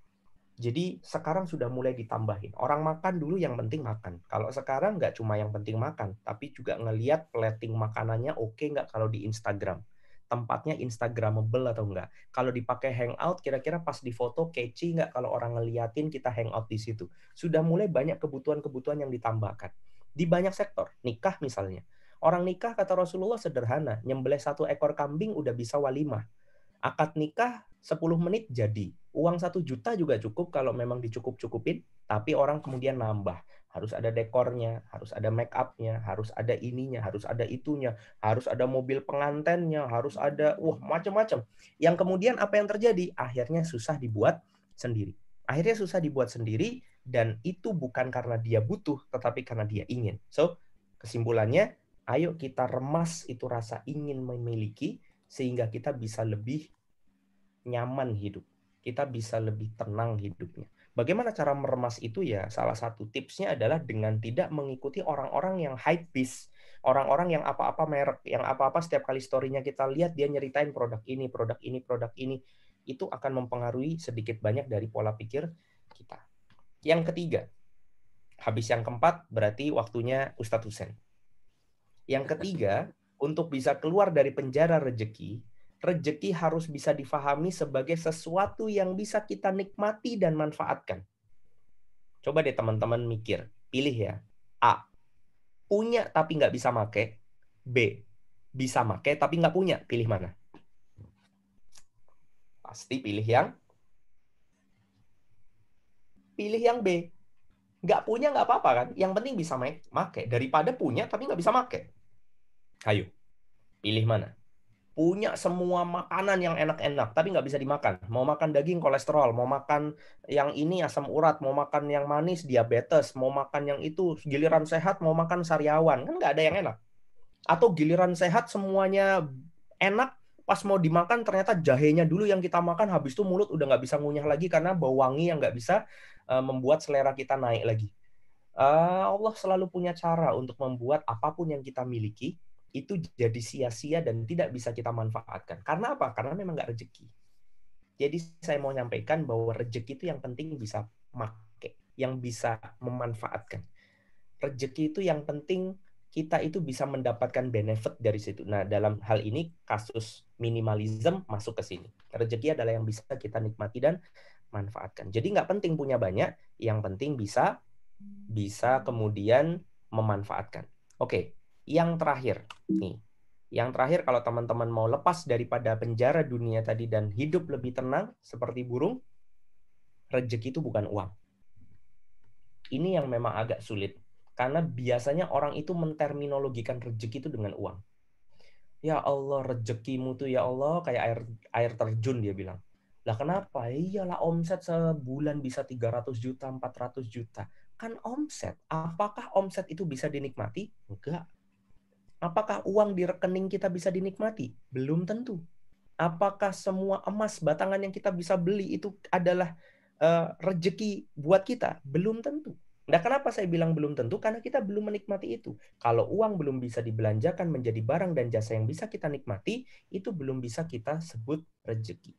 Jadi sekarang sudah mulai ditambahin. Orang makan dulu yang penting makan. Kalau sekarang nggak cuma yang penting makan, tapi juga ngeliat plating makanannya oke okay nggak kalau di Instagram. Tempatnya Instagramable atau enggak. Kalau dipakai hangout, kira-kira pas di foto catchy nggak kalau orang ngeliatin kita hangout di situ. Sudah mulai banyak kebutuhan-kebutuhan yang ditambahkan. Di banyak sektor, nikah misalnya. Orang nikah kata Rasulullah sederhana, nyembelih satu ekor kambing udah bisa walimah. Akad nikah 10 menit jadi uang satu juta juga cukup kalau memang dicukup-cukupin, tapi orang kemudian nambah. Harus ada dekornya, harus ada make upnya, harus ada ininya, harus ada itunya, harus ada mobil pengantennya, harus ada, wah macam-macam. Yang kemudian apa yang terjadi? Akhirnya susah dibuat sendiri. Akhirnya susah dibuat sendiri dan itu bukan karena dia butuh, tetapi karena dia ingin. So, kesimpulannya, ayo kita remas itu rasa ingin memiliki sehingga kita bisa lebih nyaman hidup kita bisa lebih tenang hidupnya. Bagaimana cara meremas itu ya? Salah satu tipsnya adalah dengan tidak mengikuti orang-orang yang hype beast, orang-orang yang apa-apa merek, yang apa-apa setiap kali story-nya kita lihat dia nyeritain produk ini, produk ini, produk ini. Itu akan mempengaruhi sedikit banyak dari pola pikir kita. Yang ketiga, Habis yang keempat berarti waktunya Ustadz Husen. Yang ketiga, untuk bisa keluar dari penjara rejeki, rejeki harus bisa difahami sebagai sesuatu yang bisa kita nikmati dan manfaatkan. Coba deh teman-teman mikir, pilih ya. A. Punya tapi nggak bisa make. B. Bisa make tapi nggak punya. Pilih mana? Pasti pilih yang pilih yang B. Nggak punya nggak apa-apa kan? Yang penting bisa make. Daripada punya tapi nggak bisa make. Ayo, pilih mana? Punya semua makanan yang enak-enak, tapi nggak bisa dimakan. Mau makan daging kolesterol, mau makan yang ini asam urat, mau makan yang manis diabetes, mau makan yang itu giliran sehat, mau makan sariawan, kan nggak ada yang enak. Atau giliran sehat semuanya enak, pas mau dimakan ternyata jahenya dulu yang kita makan habis itu mulut udah nggak bisa ngunyah lagi karena bau wangi yang nggak bisa uh, membuat selera kita naik lagi. Uh, Allah selalu punya cara untuk membuat apa pun yang kita miliki itu jadi sia-sia dan tidak bisa kita manfaatkan. Karena apa? Karena memang nggak rezeki. Jadi saya mau nyampaikan bahwa rezeki itu yang penting bisa make, yang bisa memanfaatkan. Rezeki itu yang penting kita itu bisa mendapatkan benefit dari situ. Nah, dalam hal ini kasus minimalism masuk ke sini. Rezeki adalah yang bisa kita nikmati dan manfaatkan. Jadi nggak penting punya banyak, yang penting bisa bisa kemudian memanfaatkan. Oke, yang terakhir, nih. Yang terakhir kalau teman-teman mau lepas daripada penjara dunia tadi dan hidup lebih tenang seperti burung, rezeki itu bukan uang. Ini yang memang agak sulit. Karena biasanya orang itu menterminologikan rezeki itu dengan uang. Ya Allah, rezekimu tuh ya Allah kayak air air terjun dia bilang. Lah kenapa? Iyalah omset sebulan bisa 300 juta, 400 juta. Kan omset. Apakah omset itu bisa dinikmati? Enggak. Apakah uang di rekening kita bisa dinikmati? Belum tentu. Apakah semua emas batangan yang kita bisa beli itu adalah uh, rejeki buat kita? Belum tentu. Nah, kenapa saya bilang belum tentu? Karena kita belum menikmati itu. Kalau uang belum bisa dibelanjakan menjadi barang dan jasa yang bisa kita nikmati, itu belum bisa kita sebut rejeki.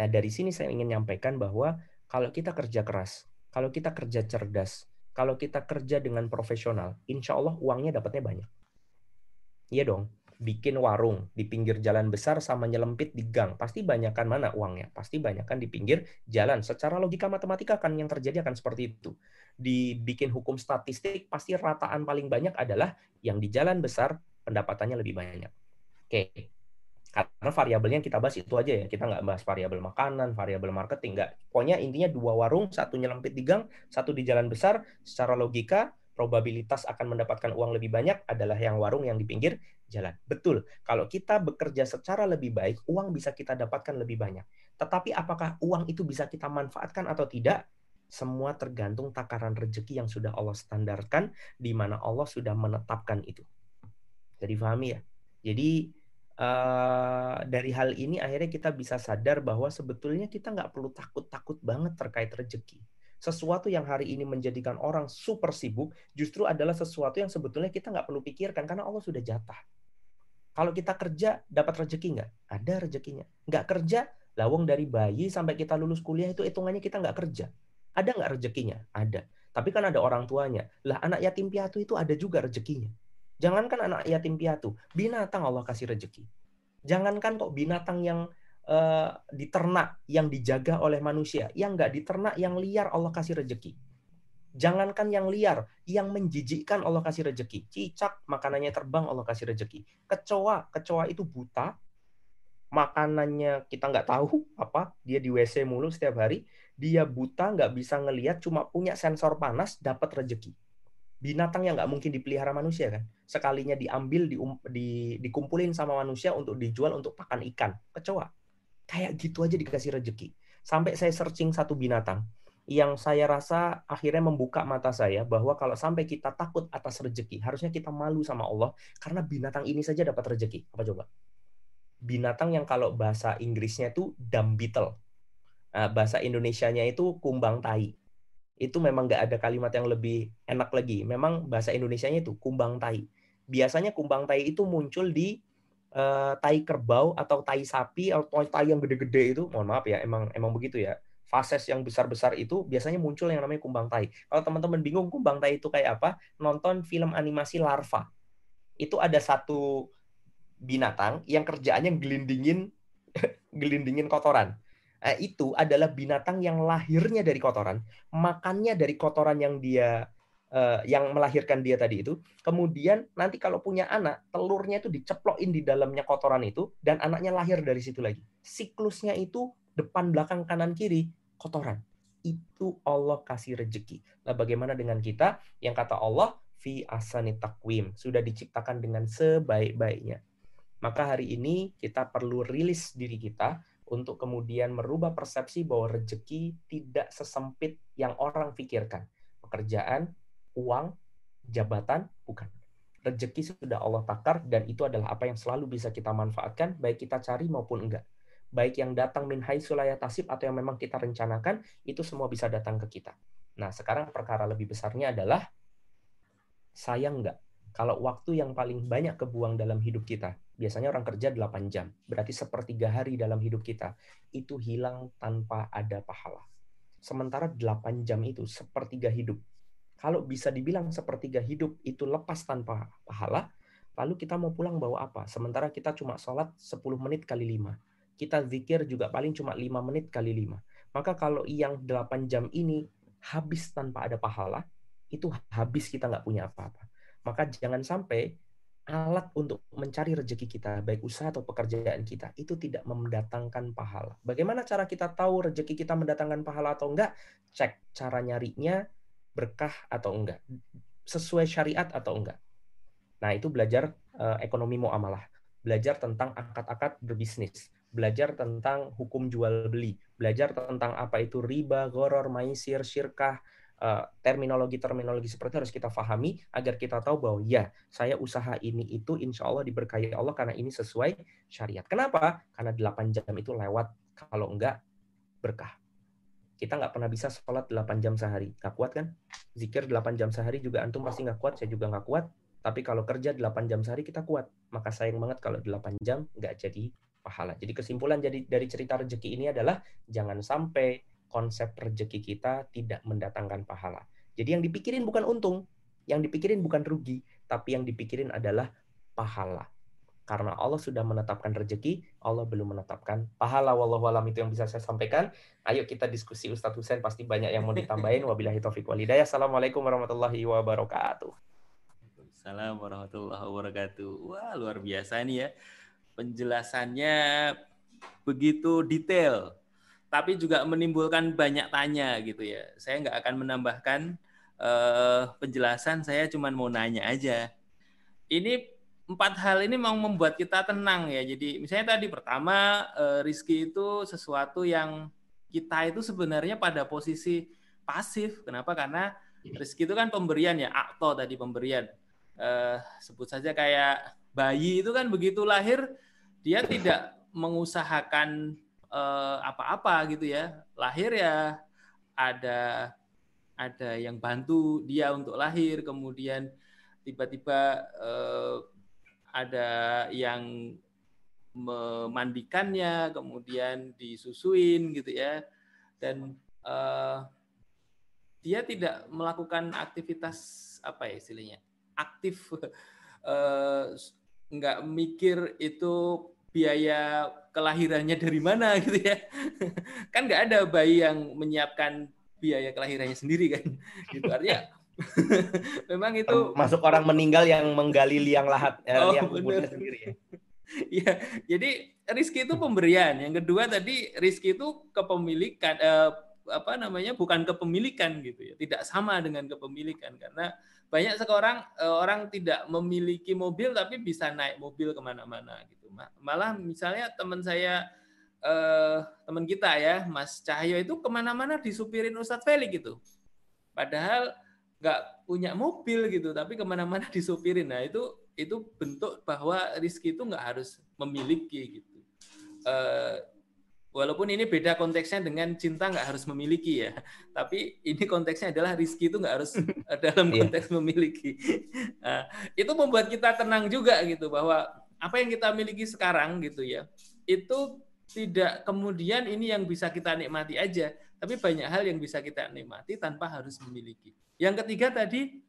Nah, dari sini saya ingin menyampaikan bahwa kalau kita kerja keras, kalau kita kerja cerdas, kalau kita kerja dengan profesional, insya Allah uangnya dapatnya banyak. Iya dong, bikin warung di pinggir jalan besar sama nyelempit di gang. Pasti banyakkan mana uangnya? Pasti banyakkan di pinggir jalan. Secara logika matematika kan yang terjadi akan seperti itu. Dibikin hukum statistik, pasti rataan paling banyak adalah yang di jalan besar pendapatannya lebih banyak. Oke, karena variabelnya kita bahas itu aja ya. Kita nggak bahas variabel makanan, variabel marketing, nggak. Pokoknya intinya dua warung, satu nyelempit di gang, satu di jalan besar. Secara logika, probabilitas akan mendapatkan uang lebih banyak adalah yang warung yang di pinggir jalan. Betul, kalau kita bekerja secara lebih baik, uang bisa kita dapatkan lebih banyak. Tetapi apakah uang itu bisa kita manfaatkan atau tidak? Semua tergantung takaran rezeki yang sudah Allah standarkan, di mana Allah sudah menetapkan itu. Jadi pahami ya? Jadi uh, dari hal ini akhirnya kita bisa sadar bahwa sebetulnya kita nggak perlu takut-takut banget terkait rezeki sesuatu yang hari ini menjadikan orang super sibuk justru adalah sesuatu yang sebetulnya kita nggak perlu pikirkan karena Allah sudah jatah. Kalau kita kerja dapat rezeki nggak? Ada rezekinya. Nggak kerja, lawang dari bayi sampai kita lulus kuliah itu hitungannya kita nggak kerja. Ada nggak rezekinya? Ada. Tapi kan ada orang tuanya. Lah anak yatim piatu itu ada juga rezekinya. Jangankan anak yatim piatu, binatang Allah kasih rezeki. Jangankan kok binatang yang uh, diternak yang dijaga oleh manusia, yang nggak diternak yang liar Allah kasih rejeki. Jangankan yang liar, yang menjijikkan Allah kasih rejeki. Cicak makanannya terbang Allah kasih rejeki. Kecoa, kecoa itu buta, makanannya kita nggak tahu apa, dia di WC mulu setiap hari, dia buta nggak bisa ngelihat, cuma punya sensor panas dapat rejeki. Binatang yang nggak mungkin dipelihara manusia kan, sekalinya diambil di, di, dikumpulin sama manusia untuk dijual untuk pakan ikan, kecoa Kayak gitu aja dikasih rezeki. Sampai saya searching satu binatang yang saya rasa akhirnya membuka mata saya bahwa kalau sampai kita takut atas rezeki, harusnya kita malu sama Allah karena binatang ini saja dapat rezeki. Apa coba? Binatang yang kalau bahasa Inggrisnya itu dumb beetle. Nah, bahasa Indonesianya itu kumbang tai. Itu memang nggak ada kalimat yang lebih enak lagi. Memang bahasa Indonesianya itu kumbang tai. Biasanya kumbang tai itu muncul di uh, tai kerbau atau tai sapi atau tai yang gede-gede itu mohon maaf ya emang emang begitu ya fases yang besar-besar itu biasanya muncul yang namanya kumbang tai. Kalau teman-teman bingung kumbang tai itu kayak apa, nonton film animasi larva. Itu ada satu binatang yang kerjaannya gelindingin gelindingin kotoran. Nah, itu adalah binatang yang lahirnya dari kotoran, makannya dari kotoran yang dia yang melahirkan dia tadi itu. Kemudian nanti kalau punya anak, telurnya itu diceplokin di dalamnya kotoran itu dan anaknya lahir dari situ lagi. Siklusnya itu depan, belakang, kanan, kiri kotoran. Itu Allah kasih rejeki. Nah, bagaimana dengan kita yang kata Allah fi asani takwim, sudah diciptakan dengan sebaik-baiknya. Maka hari ini kita perlu rilis diri kita untuk kemudian merubah persepsi bahwa rejeki tidak sesempit yang orang pikirkan. Pekerjaan, uang, jabatan, bukan. Rejeki sudah Allah takar dan itu adalah apa yang selalu bisa kita manfaatkan, baik kita cari maupun enggak. Baik yang datang min hai tasib atau yang memang kita rencanakan, itu semua bisa datang ke kita. Nah, sekarang perkara lebih besarnya adalah sayang enggak kalau waktu yang paling banyak kebuang dalam hidup kita, biasanya orang kerja 8 jam, berarti sepertiga hari dalam hidup kita, itu hilang tanpa ada pahala. Sementara 8 jam itu sepertiga hidup. Kalau bisa dibilang sepertiga hidup itu lepas tanpa pahala, lalu kita mau pulang bawa apa? Sementara kita cuma sholat 10 menit kali 5. Kita zikir juga paling cuma 5 menit kali 5. Maka kalau yang 8 jam ini habis tanpa ada pahala, itu habis kita nggak punya apa-apa maka jangan sampai alat untuk mencari rezeki kita, baik usaha atau pekerjaan kita, itu tidak mendatangkan pahala. Bagaimana cara kita tahu rezeki kita mendatangkan pahala atau enggak? Cek cara nyarinya berkah atau enggak. Sesuai syariat atau enggak. Nah, itu belajar uh, ekonomi muamalah. Belajar tentang akad-akad berbisnis. Belajar tentang hukum jual beli. Belajar tentang apa itu riba, goror, maisir, syirkah, Eh, terminologi-terminologi seperti itu harus kita pahami agar kita tahu bahwa ya saya usaha ini itu insya Allah diberkahi Allah karena ini sesuai syariat. Kenapa? Karena 8 jam itu lewat kalau enggak berkah. Kita nggak pernah bisa sholat 8 jam sehari. Nggak kuat kan? Zikir 8 jam sehari juga antum pasti nggak kuat, saya juga nggak kuat. Tapi kalau kerja 8 jam sehari kita kuat. Maka sayang banget kalau 8 jam nggak jadi pahala. Jadi kesimpulan jadi dari cerita rezeki ini adalah jangan sampai konsep rezeki kita tidak mendatangkan pahala. Jadi yang dipikirin bukan untung, yang dipikirin bukan rugi, tapi yang dipikirin adalah pahala. Karena Allah sudah menetapkan rezeki, Allah belum menetapkan pahala. Wallahu alam itu yang bisa saya sampaikan. Ayo kita diskusi Ustadz Husain, pasti banyak yang mau ditambahin. Wabillahi taufiq walidayah. Assalamualaikum warahmatullahi wabarakatuh. Assalamualaikum warahmatullahi wabarakatuh. Wah, luar biasa nih ya. Penjelasannya begitu detail tapi juga menimbulkan banyak tanya gitu ya. Saya nggak akan menambahkan uh, penjelasan, saya cuma mau nanya aja. Ini empat hal ini mau membuat kita tenang ya. Jadi misalnya tadi pertama uh, rizki itu sesuatu yang kita itu sebenarnya pada posisi pasif. Kenapa? Karena rizki itu kan pemberian ya, akto tadi pemberian. Uh, sebut saja kayak bayi itu kan begitu lahir dia tidak mengusahakan Eh, apa-apa gitu ya lahir ya ada ada yang bantu dia untuk lahir kemudian tiba-tiba eh, ada yang memandikannya kemudian disusuin gitu ya dan eh, dia tidak melakukan aktivitas apa ya istilahnya aktif eh, nggak mikir itu biaya kelahirannya dari mana gitu ya. kan nggak ada bayi yang menyiapkan biaya kelahirannya sendiri kan. Gitu artinya memang itu masuk orang meninggal yang menggali liang lahat eh, oh, liang kuburnya sendiri ya. Iya, jadi rizki itu pemberian. Yang kedua tadi rizki itu kepemilikan eh, apa namanya bukan kepemilikan gitu ya. Tidak sama dengan kepemilikan karena banyak sekarang eh, orang tidak memiliki mobil tapi bisa naik mobil ke mana-mana gitu Malah misalnya teman saya eh, teman kita ya, Mas Cahyo itu ke mana-mana disupirin Ustadz Felix gitu. Padahal nggak punya mobil gitu, tapi ke mana-mana disupirin. Nah itu itu bentuk bahwa rizki itu nggak harus memiliki gitu. Eh, walaupun ini beda konteksnya dengan cinta nggak harus memiliki ya, tapi ini konteksnya adalah rizki itu nggak harus dalam iya. konteks memiliki. Nah, itu membuat kita tenang juga gitu bahwa apa yang kita miliki sekarang gitu ya itu tidak kemudian ini yang bisa kita nikmati aja, tapi banyak hal yang bisa kita nikmati tanpa harus memiliki. Yang ketiga tadi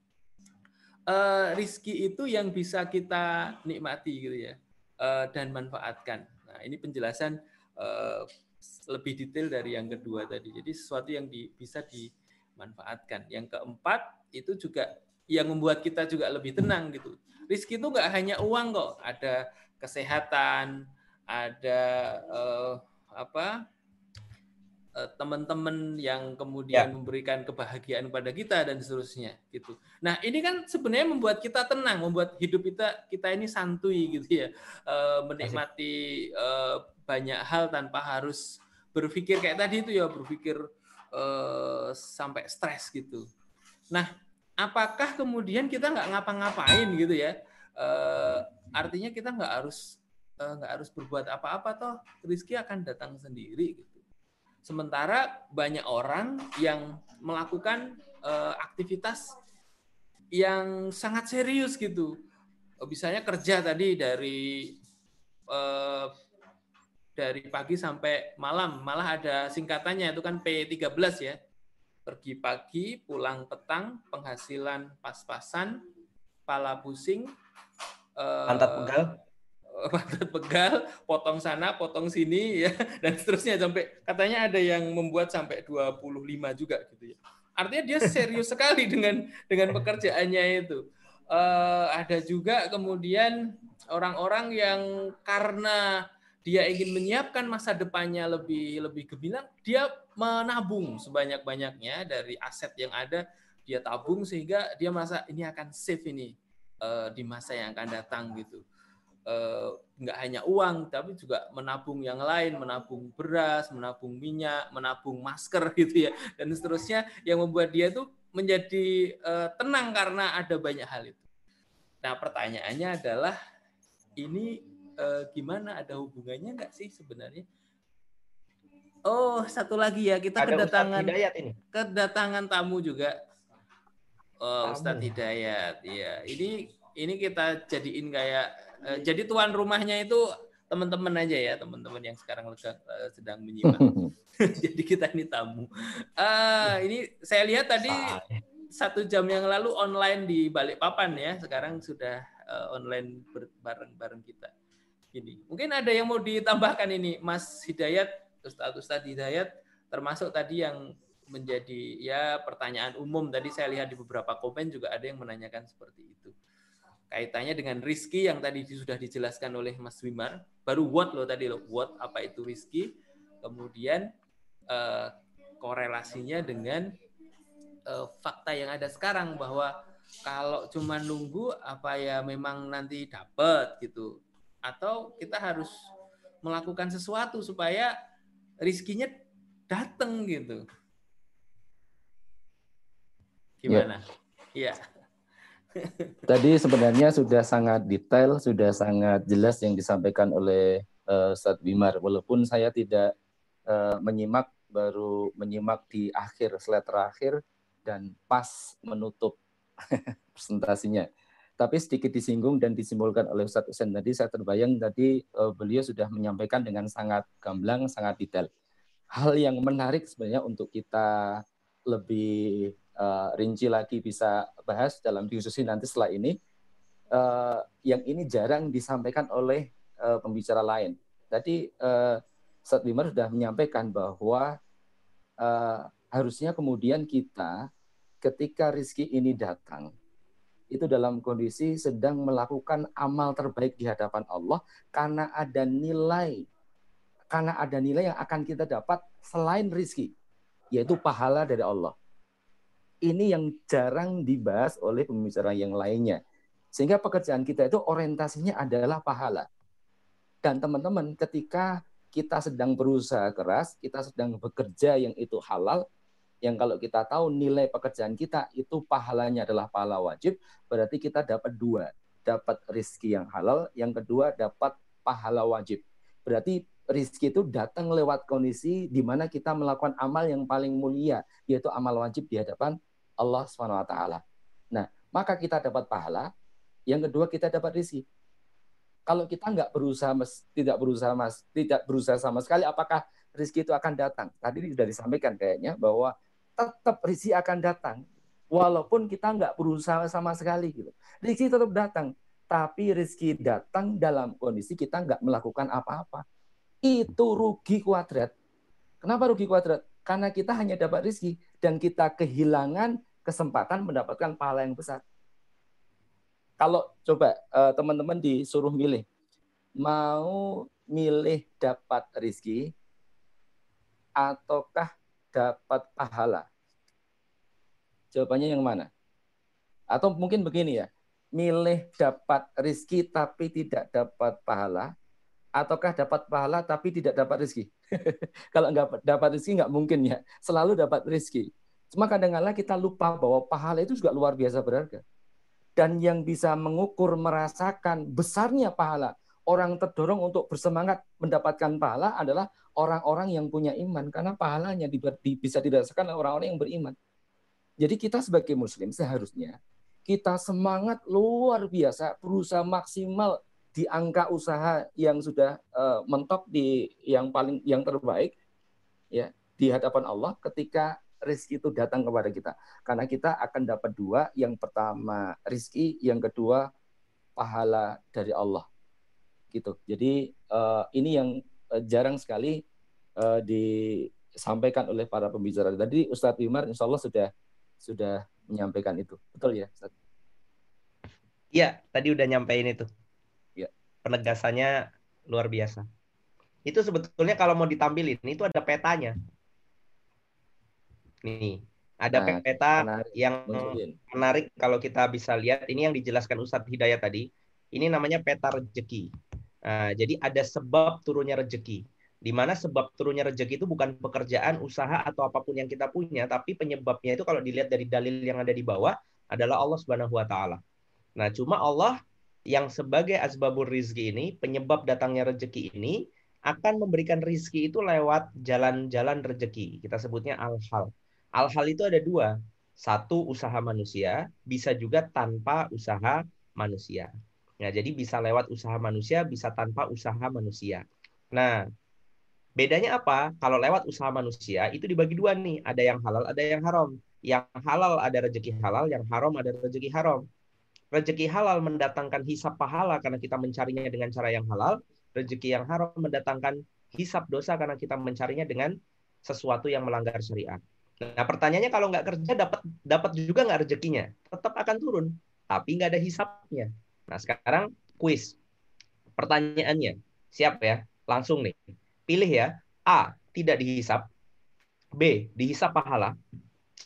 uh, rizki itu yang bisa kita nikmati gitu ya uh, dan manfaatkan. Nah ini penjelasan uh, lebih detail dari yang kedua tadi. Jadi sesuatu yang di, bisa dimanfaatkan. Yang keempat itu juga yang membuat kita juga lebih tenang gitu. Rizki itu nggak hanya uang kok, ada kesehatan, ada uh, apa eh, teman-teman yang kemudian ya. memberikan kebahagiaan pada kita dan seterusnya gitu. Nah ini kan sebenarnya membuat kita tenang, membuat hidup kita kita ini santuy gitu ya, uh, menikmati uh, banyak hal tanpa harus berpikir kayak tadi itu ya berpikir uh, sampai stres gitu. Nah apakah kemudian kita nggak ngapa-ngapain gitu ya? Uh, artinya kita nggak harus Eh, nggak harus berbuat apa-apa toh rezeki akan datang sendiri gitu. Sementara banyak orang yang melakukan uh, aktivitas yang sangat serius gitu. Misalnya kerja tadi dari uh, dari pagi sampai malam, malah ada singkatannya itu kan P13 ya. Pergi pagi, pulang petang, penghasilan pas-pasan, pala pusing, pantat pegal pantat pegal, potong sana, potong sini ya dan seterusnya sampai katanya ada yang membuat sampai 25 juga gitu ya. Artinya dia serius sekali dengan dengan pekerjaannya itu. Uh, ada juga kemudian orang-orang yang karena dia ingin menyiapkan masa depannya lebih lebih gemilang, dia menabung sebanyak-banyaknya dari aset yang ada, dia tabung sehingga dia merasa ini akan save ini uh, di masa yang akan datang gitu. Eh, nggak hanya uang tapi juga menabung yang lain menabung beras menabung minyak menabung masker gitu ya. Dan seterusnya yang membuat dia itu menjadi uh, tenang karena ada banyak hal itu. Nah pertanyaannya adalah ini uh, gimana? Ada hubungannya nggak sih sebenarnya? Oh satu lagi ya kita ada kedatangan ini. kedatangan tamu juga. Oh, Ustadz Hidayat ya ini ini kita jadiin kayak jadi tuan rumahnya itu teman-teman aja ya, teman-teman yang sekarang uh, sedang menyimak. jadi kita ini tamu. Uh, ini saya lihat tadi satu jam yang lalu online di Balikpapan ya, sekarang sudah uh, online bareng-bareng kita. Ini mungkin ada yang mau ditambahkan ini, Mas Hidayat, Ustadz Ustadz Hidayat, termasuk tadi yang menjadi ya pertanyaan umum tadi saya lihat di beberapa komen juga ada yang menanyakan seperti itu kaitannya dengan rizki yang tadi sudah dijelaskan oleh Mas Wimar. Baru what loh tadi loh, what apa itu rizki. Kemudian uh, korelasinya dengan uh, fakta yang ada sekarang bahwa kalau cuma nunggu apa ya memang nanti dapat gitu. Atau kita harus melakukan sesuatu supaya rizkinya datang gitu. Gimana? Iya. Yeah. Tadi sebenarnya sudah sangat detail, sudah sangat jelas yang disampaikan oleh uh, Ustadz Bimar. Walaupun saya tidak uh, menyimak, baru menyimak di akhir, slide terakhir, dan pas menutup presentasinya. Tapi sedikit disinggung dan disimpulkan oleh Ustadz Usen tadi, saya terbayang tadi uh, beliau sudah menyampaikan dengan sangat gamblang, sangat detail. Hal yang menarik sebenarnya untuk kita lebih uh, rinci lagi bisa bahas dalam diskusi nanti setelah ini. Uh, yang ini jarang disampaikan oleh uh, pembicara lain. Tadi uh, Ustadz sudah menyampaikan bahwa uh, harusnya kemudian kita ketika rizki ini datang, itu dalam kondisi sedang melakukan amal terbaik di hadapan Allah karena ada nilai karena ada nilai yang akan kita dapat selain rizki, yaitu pahala dari Allah ini yang jarang dibahas oleh pembicara yang lainnya. Sehingga pekerjaan kita itu orientasinya adalah pahala. Dan teman-teman, ketika kita sedang berusaha keras, kita sedang bekerja yang itu halal, yang kalau kita tahu nilai pekerjaan kita itu pahalanya adalah pahala wajib, berarti kita dapat dua. Dapat rizki yang halal, yang kedua dapat pahala wajib. Berarti rizki itu datang lewat kondisi di mana kita melakukan amal yang paling mulia, yaitu amal wajib di hadapan Allah SWT. Nah, maka kita dapat pahala. Yang kedua, kita dapat rizki. Kalau kita nggak berusaha, tidak berusaha mas, tidak berusaha sama sekali, apakah rezeki itu akan datang? Tadi sudah disampaikan kayaknya bahwa tetap rezeki akan datang, walaupun kita nggak berusaha sama sekali gitu. Rezeki tetap datang, tapi rezeki datang dalam kondisi kita nggak melakukan apa-apa. Itu rugi kuadrat. Kenapa rugi kuadrat? Karena kita hanya dapat rezeki dan kita kehilangan kesempatan mendapatkan pahala yang besar kalau coba uh, teman-teman disuruh milih, mau milih dapat rizki ataukah dapat pahala? Jawabannya yang mana? Atau mungkin begini ya, milih dapat rizki tapi tidak dapat pahala, ataukah dapat pahala tapi tidak dapat rizki? Kalau nggak dapat rizki nggak mungkin ya, selalu dapat rizki. Cuma kadang-kadang kita lupa bahwa pahala itu juga luar biasa berharga dan yang bisa mengukur merasakan besarnya pahala orang terdorong untuk bersemangat mendapatkan pahala adalah orang-orang yang punya iman karena pahalanya bisa dirasakan oleh orang-orang yang beriman. Jadi kita sebagai muslim seharusnya kita semangat luar biasa berusaha maksimal di angka usaha yang sudah uh, mentok di yang paling yang terbaik ya di hadapan Allah ketika rizki itu datang kepada kita. Karena kita akan dapat dua, yang pertama rizki, yang kedua pahala dari Allah. Gitu. Jadi uh, ini yang uh, jarang sekali uh, disampaikan oleh para pembicara. Tadi Ustadz Wimar insya Allah sudah sudah menyampaikan itu. Betul ya Ustadz? Iya, tadi udah nyampein itu. Ya. Penegasannya luar biasa. Itu sebetulnya kalau mau ditampilin, itu ada petanya. Nih, ada nah, peta menarik. yang menarik kalau kita bisa lihat. Ini yang dijelaskan Ustadz Hidayat tadi. Ini namanya peta rezeki. Nah, jadi ada sebab turunnya rezeki. Di mana sebab turunnya rezeki itu bukan pekerjaan, usaha atau apa pun yang kita punya, tapi penyebabnya itu kalau dilihat dari dalil yang ada di bawah adalah Allah Subhanahu wa taala. Nah, cuma Allah yang sebagai asbabur rizki ini, penyebab datangnya rezeki ini akan memberikan rizki itu lewat jalan-jalan rezeki. Kita sebutnya al-hal. Al-hal itu ada dua. Satu usaha manusia, bisa juga tanpa usaha manusia. Nah, jadi bisa lewat usaha manusia, bisa tanpa usaha manusia. Nah, bedanya apa? Kalau lewat usaha manusia itu dibagi dua nih, ada yang halal, ada yang haram. Yang halal ada rezeki halal, yang haram ada rezeki haram. Rezeki halal mendatangkan hisap pahala karena kita mencarinya dengan cara yang halal. Rezeki yang haram mendatangkan hisap dosa karena kita mencarinya dengan sesuatu yang melanggar syariat. Nah pertanyaannya kalau nggak kerja dapat dapat juga nggak rezekinya? Tetap akan turun, tapi nggak ada hisapnya. Nah sekarang kuis. Pertanyaannya, siap ya? Langsung nih. Pilih ya. A. Tidak dihisap. B. Dihisap pahala.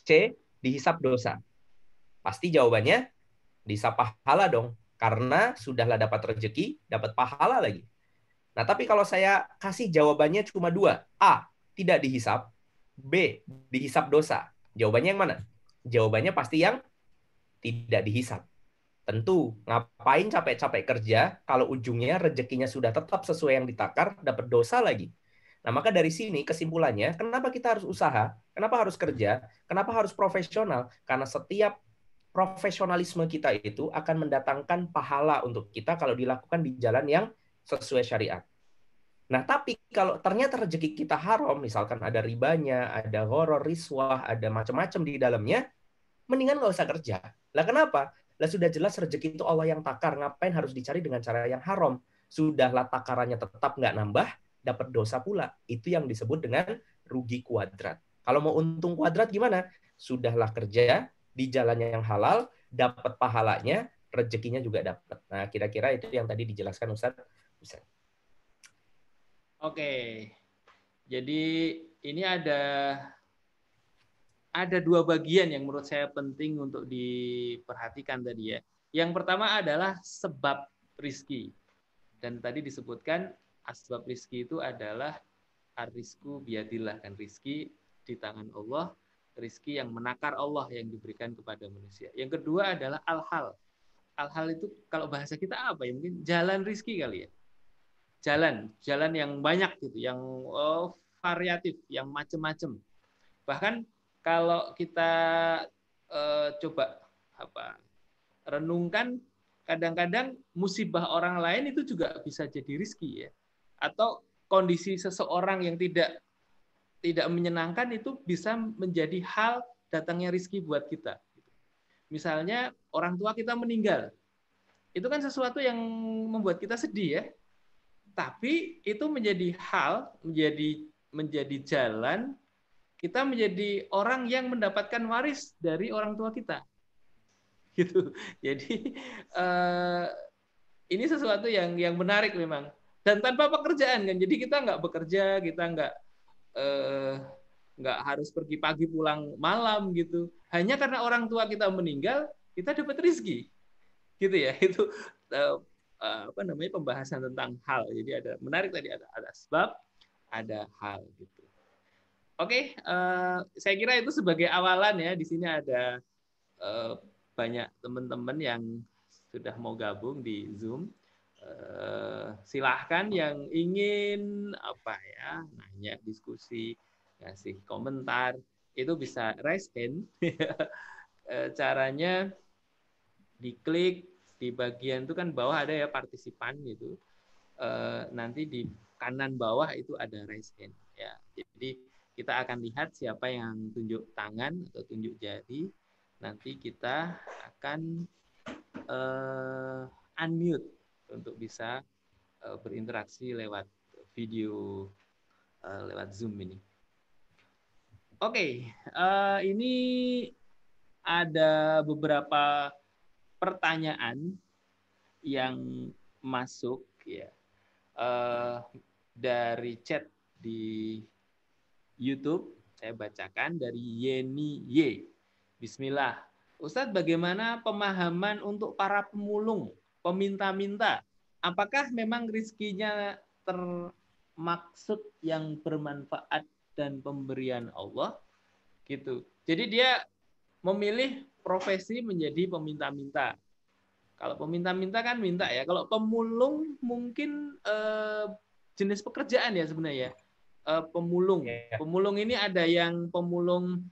C. Dihisap dosa. Pasti jawabannya dihisap pahala dong. Karena sudahlah dapat rezeki, dapat pahala lagi. Nah, tapi kalau saya kasih jawabannya cuma dua. A. Tidak dihisap. B. Dihisap dosa. Jawabannya yang mana? Jawabannya pasti yang tidak dihisap. Tentu, ngapain capek-capek kerja kalau ujungnya rezekinya sudah tetap sesuai yang ditakar, dapat dosa lagi. Nah, maka dari sini kesimpulannya, kenapa kita harus usaha? Kenapa harus kerja? Kenapa harus profesional? Karena setiap profesionalisme kita itu akan mendatangkan pahala untuk kita kalau dilakukan di jalan yang sesuai syariat. Nah, tapi kalau ternyata rezeki kita haram, misalkan ada ribanya, ada horor, riswah, ada macam-macam di dalamnya, mendingan nggak usah kerja. Lah kenapa? Lah sudah jelas rezeki itu Allah yang takar, ngapain harus dicari dengan cara yang haram? Sudahlah takarannya tetap nggak nambah, dapat dosa pula. Itu yang disebut dengan rugi kuadrat. Kalau mau untung kuadrat gimana? Sudahlah kerja di jalannya yang halal, dapat pahalanya, rezekinya juga dapat. Nah, kira-kira itu yang tadi dijelaskan Ustaz. Ustaz. Oke. Jadi ini ada ada dua bagian yang menurut saya penting untuk diperhatikan tadi ya. Yang pertama adalah sebab rizki. Dan tadi disebutkan asbab rizki itu adalah arisku biadillah kan rizki di tangan Allah, rizki yang menakar Allah yang diberikan kepada manusia. Yang kedua adalah al-hal. Al-hal itu kalau bahasa kita apa ya? Mungkin jalan rizki kali ya jalan, jalan yang banyak gitu, yang oh, variatif, yang macam-macam. Bahkan kalau kita uh, coba apa renungkan kadang-kadang musibah orang lain itu juga bisa jadi rizki ya. Atau kondisi seseorang yang tidak tidak menyenangkan itu bisa menjadi hal datangnya rizki buat kita. Misalnya orang tua kita meninggal, itu kan sesuatu yang membuat kita sedih ya. Tapi itu menjadi hal, menjadi menjadi jalan kita menjadi orang yang mendapatkan waris dari orang tua kita gitu. Jadi uh, ini sesuatu yang yang menarik memang dan tanpa pekerjaan kan. Jadi kita nggak bekerja, kita nggak uh, nggak harus pergi pagi pulang malam gitu. Hanya karena orang tua kita meninggal, kita dapat rezeki, gitu ya. Itu uh, apa namanya pembahasan tentang hal. Jadi ada menarik tadi ada ada sebab, ada hal gitu. Oke, uh, saya kira itu sebagai awalan ya. Di sini ada uh, banyak teman-teman yang sudah mau gabung di Zoom. Uh, silahkan yang ingin apa ya nanya diskusi kasih komentar itu bisa raise hand caranya diklik di bagian itu kan bawah ada ya partisipan gitu. Nanti di kanan bawah itu ada raise hand ya. Jadi kita akan lihat siapa yang tunjuk tangan atau tunjuk jari. Nanti kita akan uh, unmute untuk bisa uh, berinteraksi lewat video uh, lewat Zoom ini. Oke, okay, uh, ini ada beberapa pertanyaan yang masuk ya uh, dari chat di YouTube. Saya bacakan dari Yeni Y. Bismillah. Ustadz, bagaimana pemahaman untuk para pemulung, peminta-minta? Apakah memang rizkinya termaksud yang bermanfaat dan pemberian Allah? Gitu. Jadi dia memilih profesi menjadi peminta-minta. Kalau peminta-minta kan minta ya. Kalau pemulung mungkin eh, jenis pekerjaan ya sebenarnya. Eh, pemulung. Iya. Pemulung ini ada yang pemulung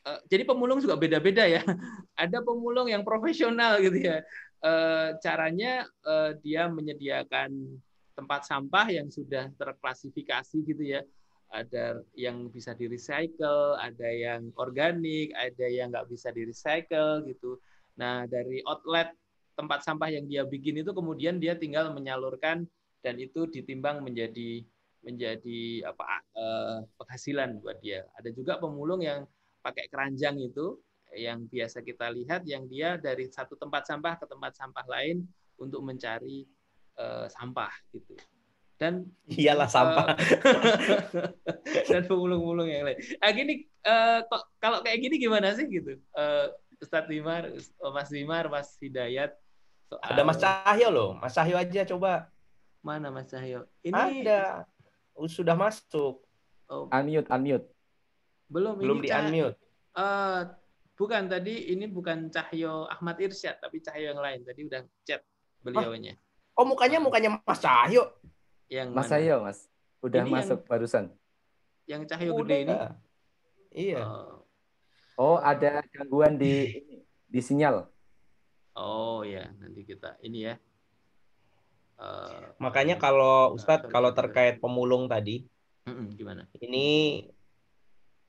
Eh, jadi pemulung juga beda-beda ya. Ada pemulung yang profesional gitu ya. Eh, caranya eh, dia menyediakan tempat sampah yang sudah terklasifikasi gitu ya. Ada yang bisa di recycle, ada yang organik, ada yang nggak bisa di recycle gitu. Nah dari outlet tempat sampah yang dia bikin itu kemudian dia tinggal menyalurkan dan itu ditimbang menjadi menjadi apa penghasilan buat dia. Ada juga pemulung yang pakai keranjang itu yang biasa kita lihat yang dia dari satu tempat sampah ke tempat sampah lain untuk mencari uh, sampah gitu dan iyalah uh, sampah dan pemulung-pemulung yang lain. Ah gini uh, kalau kayak gini gimana sih gitu? Uh, Ustadz Limar, Mas Limar, Mas Hidayat. Soal... Ada Mas Cahyo loh, Mas Cahyo aja coba. Mana Mas Cahyo? Ini ada, sudah masuk. Oh. Unmute, unmute. Belum, Belum ini di unmute. Uh, bukan tadi ini bukan Cahyo Ahmad Irsyad tapi Cahyo yang lain. Tadi udah chat beliaunya. Oh, oh mukanya mukanya Mas Cahyo. Yang Mas mana? Cahyo, Mas. Udah ini masuk yang, barusan. Yang Cahyo gede ini. Iya. Uh, oh, ada gangguan di di sinyal. Oh ya, nanti kita ini ya. Uh, Makanya kalau Ustadz kalau terkait pemulung tadi, gimana? Ini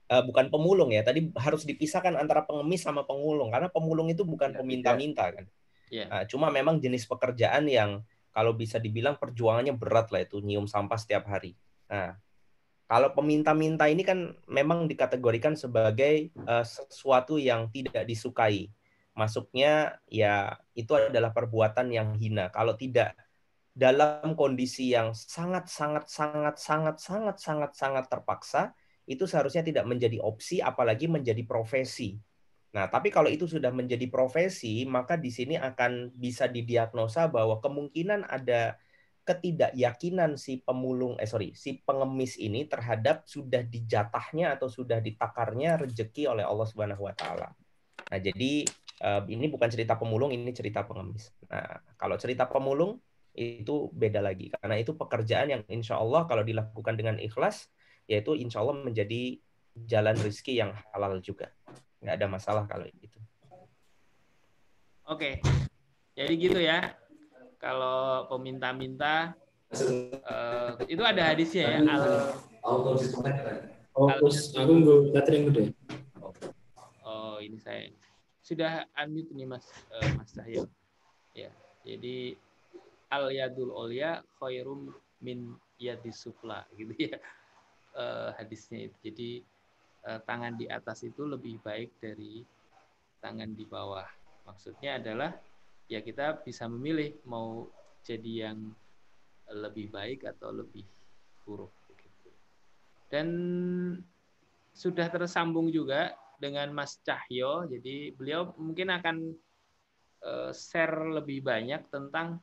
uh, bukan pemulung ya. Tadi harus dipisahkan antara pengemis sama pemulung karena pemulung itu bukan iya, peminta-minta kan. Yeah. Uh, cuma memang jenis pekerjaan yang kalau bisa dibilang perjuangannya berat lah itu nyium sampah setiap hari. Nah, kalau peminta-minta ini kan memang dikategorikan sebagai uh, sesuatu yang tidak disukai. Masuknya ya itu adalah perbuatan yang hina. Kalau tidak dalam kondisi yang sangat sangat sangat sangat sangat sangat sangat terpaksa, itu seharusnya tidak menjadi opsi apalagi menjadi profesi. Nah, tapi kalau itu sudah menjadi profesi, maka di sini akan bisa didiagnosa bahwa kemungkinan ada ketidakyakinan si pemulung eh sorry si pengemis ini terhadap sudah dijatahnya atau sudah ditakarnya rejeki oleh Allah Subhanahu Wa Taala. Nah jadi eh, ini bukan cerita pemulung ini cerita pengemis. Nah kalau cerita pemulung itu beda lagi karena itu pekerjaan yang insya Allah kalau dilakukan dengan ikhlas yaitu insya Allah menjadi jalan rezeki yang halal juga. Nggak ada masalah kalau itu. Oke. Jadi gitu ya. Kalau peminta-minta uh, itu ada hadisnya ya. Al Oh, terus aku nggak catering udah. Oh, ini saya sudah unmute nih Mas uh, Mas Cahyo. Ya. Jadi al yadul olya khairum min yadis sufla gitu ya. Uh, hadisnya itu. Jadi tangan di atas itu lebih baik dari tangan di bawah. Maksudnya adalah ya kita bisa memilih mau jadi yang lebih baik atau lebih buruk. Dan sudah tersambung juga dengan Mas Cahyo, jadi beliau mungkin akan uh, share lebih banyak tentang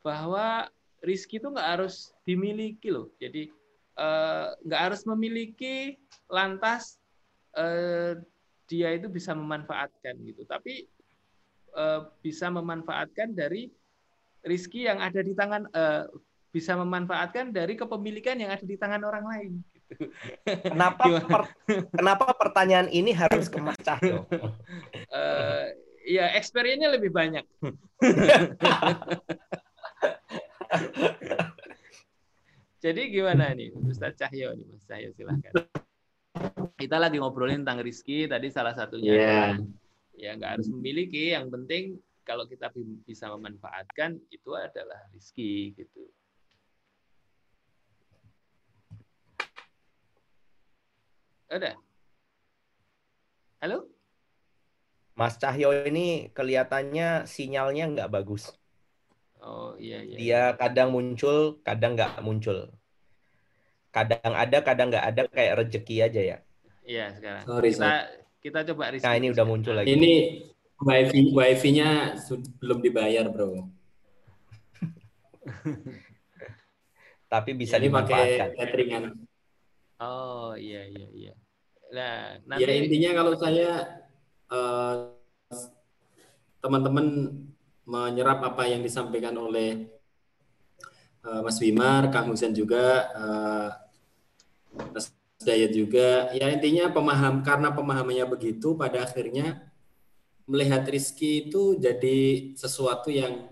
bahwa rizki itu nggak harus dimiliki loh. Jadi nggak harus memiliki lantas uh, dia itu bisa memanfaatkan gitu. Tapi uh, bisa memanfaatkan dari rizki yang ada di tangan uh, bisa memanfaatkan dari kepemilikan yang ada di tangan orang lain. Gitu. Kenapa per, kenapa pertanyaan ini harus ke Mas Cahyo? uh, ya experience-nya lebih banyak. Jadi gimana nih Ustaz Cahyo nih Mas Cahyo silahkan. Kita lagi ngobrolin tentang rizki tadi salah satunya yeah. ya nggak harus memiliki yang penting kalau kita bisa memanfaatkan itu adalah rizki gitu. Ada? Halo? Mas Cahyo ini kelihatannya sinyalnya nggak bagus. Oh iya iya. Dia iya. kadang muncul, kadang nggak muncul. Kadang ada, kadang nggak ada kayak rezeki aja ya. Iya sekarang. Sorry, kita sorry. kita coba riset. Nah ini udah muncul lagi. Ini wifi wifi-nya belum dibayar bro. Tapi bisa ini dimanfaatkan. pakai cateringan. Oh iya iya iya. Nah, nanti... ya intinya kalau saya teman eh, teman-teman menyerap apa yang disampaikan oleh uh, Mas Wimar, Kang Husen juga, uh, Mas Dayat juga. Ya intinya pemaham karena pemahamannya begitu, pada akhirnya melihat rizki itu jadi sesuatu yang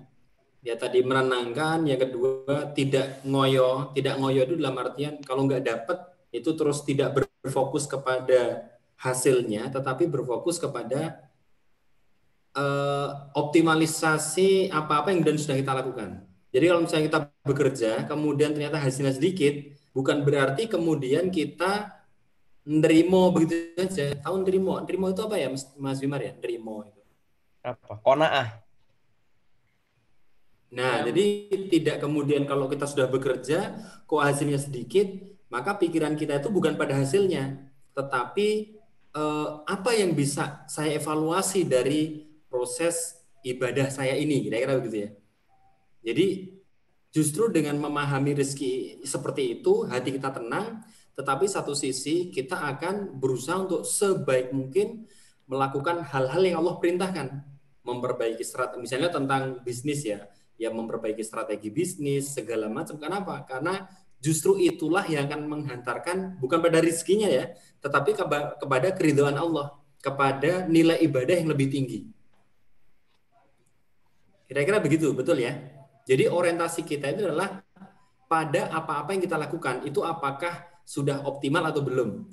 ya tadi menenangkan, yang kedua tidak ngoyo, tidak ngoyo itu dalam artian kalau nggak dapat itu terus tidak berfokus kepada hasilnya, tetapi berfokus kepada uh, optimalisasi apa-apa yang dan sudah kita lakukan. Jadi kalau misalnya kita bekerja, kemudian ternyata hasilnya sedikit, bukan berarti kemudian kita nerimo begitu saja. Tahu nerimo? Nerimo itu apa ya, Mas Wimar ya? Nerimo itu. Apa? Konaah. Nah, ya. jadi tidak kemudian kalau kita sudah bekerja, kok hasilnya sedikit, maka pikiran kita itu bukan pada hasilnya, tetapi eh, apa yang bisa saya evaluasi dari proses ibadah saya ini, kira-kira begitu ya. Jadi justru dengan memahami rezeki seperti itu, hati kita tenang, tetapi satu sisi kita akan berusaha untuk sebaik mungkin melakukan hal-hal yang Allah perintahkan, memperbaiki strategi, misalnya tentang bisnis ya, ya memperbaiki strategi bisnis segala macam. Kenapa? Karena justru itulah yang akan menghantarkan bukan pada rizkinya ya, tetapi kepada keridhaan Allah, kepada nilai ibadah yang lebih tinggi. Kira-kira begitu, betul ya? Jadi orientasi kita itu adalah pada apa-apa yang kita lakukan itu apakah sudah optimal atau belum.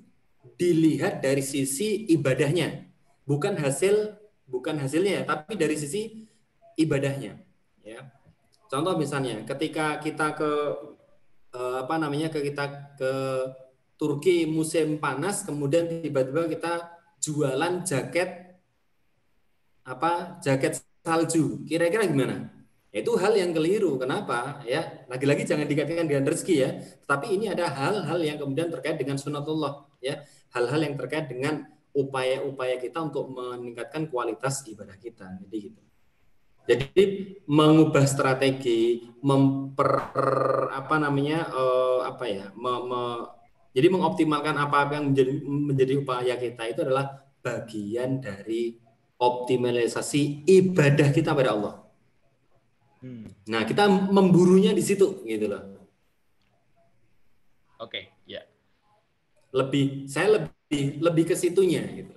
Dilihat dari sisi ibadahnya, bukan hasil bukan hasilnya, tapi dari sisi ibadahnya. Ya. Contoh misalnya, ketika kita ke uh, apa namanya ke kita ke Turki musim panas kemudian tiba-tiba kita jualan jaket apa jaket salju. Kira-kira gimana? Itu hal yang keliru. Kenapa? Ya lagi-lagi jangan dikaitkan dengan rezeki ya. Tapi ini ada hal-hal yang kemudian terkait dengan sunatullah ya. Hal-hal yang terkait dengan upaya-upaya kita untuk meningkatkan kualitas ibadah kita. Jadi gitu. Jadi mengubah strategi, memper apa namanya uh, apa ya, me, me, jadi mengoptimalkan apa yang menjadi menjadi upaya kita itu adalah bagian dari optimalisasi ibadah kita pada Allah. Hmm. Nah kita memburunya di situ gitu loh. Oke, okay, ya. Lebih saya lebih lebih ke situnya gitu.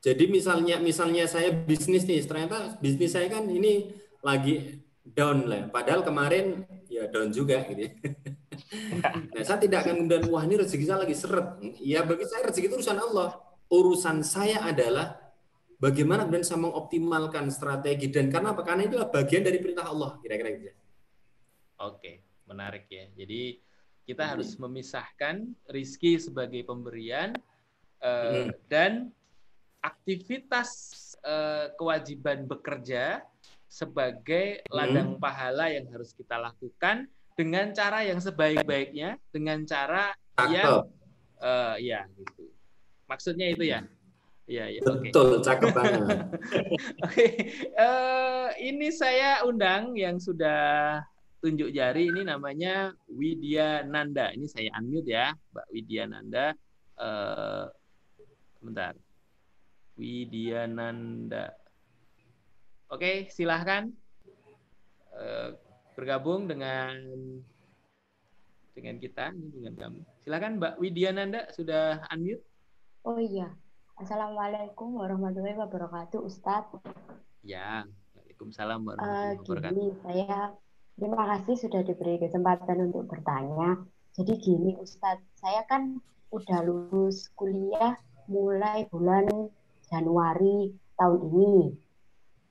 Jadi misalnya misalnya saya bisnis nih, ternyata bisnis saya kan ini lagi down lah. Padahal kemarin ya down juga gitu. ya. nah, saya tidak akan kemudian wah ini rezeki saya lagi seret. Ya bagi saya rezeki itu urusan Allah. Urusan saya adalah bagaimana kemudian saya mengoptimalkan strategi dan karena apa? Karena itulah bagian dari perintah Allah kira-kira gitu. Oke, menarik ya. Jadi kita harus memisahkan rizki sebagai pemberian eh, Hmm. dan aktivitas eh, kewajiban bekerja sebagai ladang pahala yang harus kita lakukan dengan cara yang sebaik-baiknya, dengan cara yang Cakep. eh, ya gitu. Maksudnya itu ya. Iya, iya. Betul, cakep banget. Oke, eh, ini saya undang yang sudah tunjuk jari ini namanya Widya Nanda. Ini saya unmute ya, Mbak Widya Nanda. Eh, bentar. Widya Nanda. Oke, silahkan eh, bergabung dengan dengan kita, dengan kami. Silahkan Mbak Widya Nanda sudah unmute. Oh iya. Assalamualaikum warahmatullahi wabarakatuh, Ustadz. Ya, Waalaikumsalam warahmatullahi wabarakatuh. gini, saya terima kasih sudah diberi kesempatan untuk bertanya. Jadi gini, Ustadz, saya kan udah lulus kuliah mulai bulan Januari tahun ini.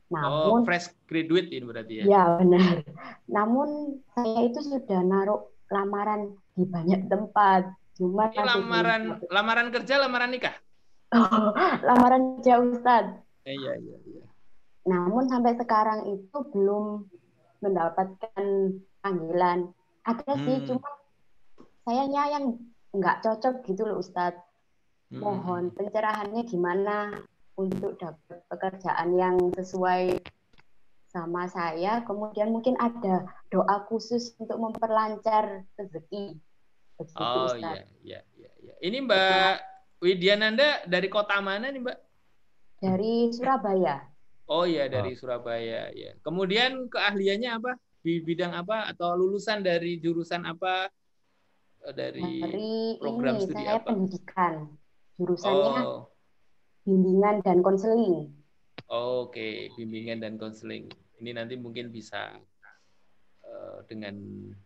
Oh, Namun, fresh graduate ini berarti ya? ya benar. Namun saya itu sudah naruh lamaran di banyak tempat. Cuma Ini lamaran lamaran kerja, lamaran nikah? lamaran kerja Ustadz. Eh, iya, iya, iya. Namun sampai sekarang itu belum mendapatkan panggilan. Ada sih, Hmm. cuma sayangnya yang nggak cocok gitu loh Ustadz. Hmm. Mohon pencerahannya gimana untuk dapat pekerjaan yang sesuai sama saya. Kemudian mungkin ada doa khusus untuk memperlancar rezeki. Begitu Oh iya, iya, iya, iya. Ini Mbak Widyananda dari kota mana nih Mbak? Dari Surabaya. Oh iya, dari Surabaya ya. Kemudian keahliannya apa? Di bidang apa? Atau lulusan dari jurusan apa? Eh, Dari Dari program ini studi saya apa? pendidikan. Jurusannya Oh, bimbingan dan konseling. oke, bimbingan dan konseling. Ini nanti mungkin bisa eh, dengan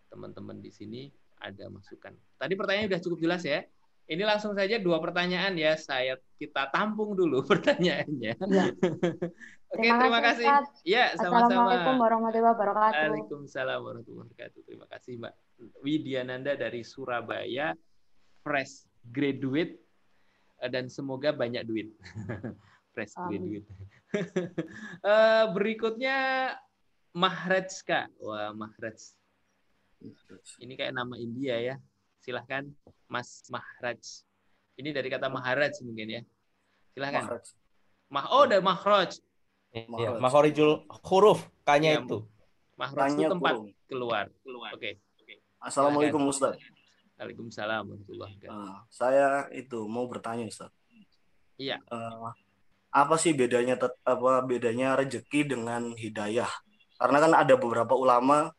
teman-teman di sini ada masukan. Tadi pertanyaannya sudah cukup jelas ya. Ini langsung saja dua pertanyaan ya. Saya kita tampung dulu pertanyaannya. Ya. Oke, Terima terima kasih, kasih. Ya, Assalamualaikum sama-sama. warahmatullahi wabarakatuh. Waalaikumsalam warahmatullahi wabarakatuh. Terima kasih Mbak Widyananda dari Surabaya, fresh graduate eh, dan semoga banyak duit. fresh graduate. Eh, berikutnya Mahrajka. Wah, Mahraj. Ini kayak nama India ya. Silahkan Mas Mahraj. Ini dari kata Maharaj mungkin ya. Silahkan. Mahraj. Mah oh, ada Mahraj. Iya, Makhraj. makhorijul huruf K-nya Iya. itu. Mahraj itu tempat kurung. keluar. Oke. Assalamualaikum Ustaz. Waalaikumsalam warahmatullahi wabarakatuh. Ah, saya itu mau bertanya Ustaz. Iya. Eh, apa sih bedanya apa bedanya rezeki dengan hidayah? Karena kan ada beberapa ulama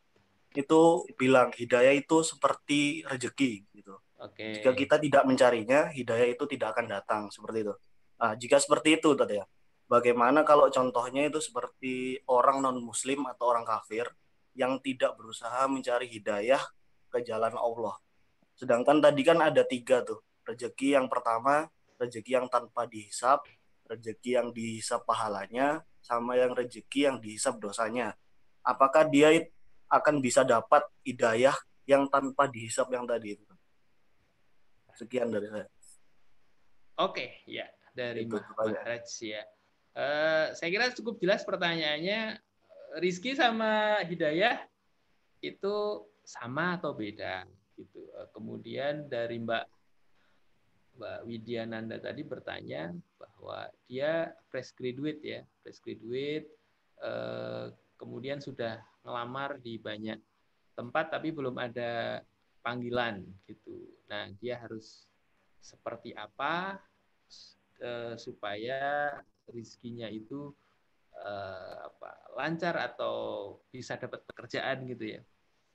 itu bilang hidayah itu seperti rezeki gitu. Oke. Jika kita tidak mencarinya, hidayah itu tidak akan datang seperti itu. Nah, jika seperti itu tadi ya. Bagaimana kalau contohnya itu seperti orang non muslim atau orang kafir yang tidak berusaha mencari hidayah ke jalan Allah. Sedangkan tadi kan ada tiga tuh. Rezeki yang pertama, rezeki yang tanpa dihisap, rezeki yang dihisap pahalanya, sama yang rezeki yang dihisap dosanya. Apakah dia it- akan bisa dapat hidayah yang tanpa dihisap yang tadi itu? Sekian dari saya. Oke, ya dari Itu Mah pertanyaan. Mahraj ya. Eh, saya kira cukup jelas pertanyaannya. Rizki sama Hidayah itu sama atau beda gitu. Eh, Kemudian dari Mbak Mbak Widyananda tadi bertanya bahwa dia fresh graduate ya, fresh graduate eh, kemudian sudah ngelamar di banyak tempat tapi belum ada panggilan gitu. Nah, dia harus seperti apa eh, supaya rizkinya itu eh, apa lancar atau bisa dapat pekerjaan gitu ya.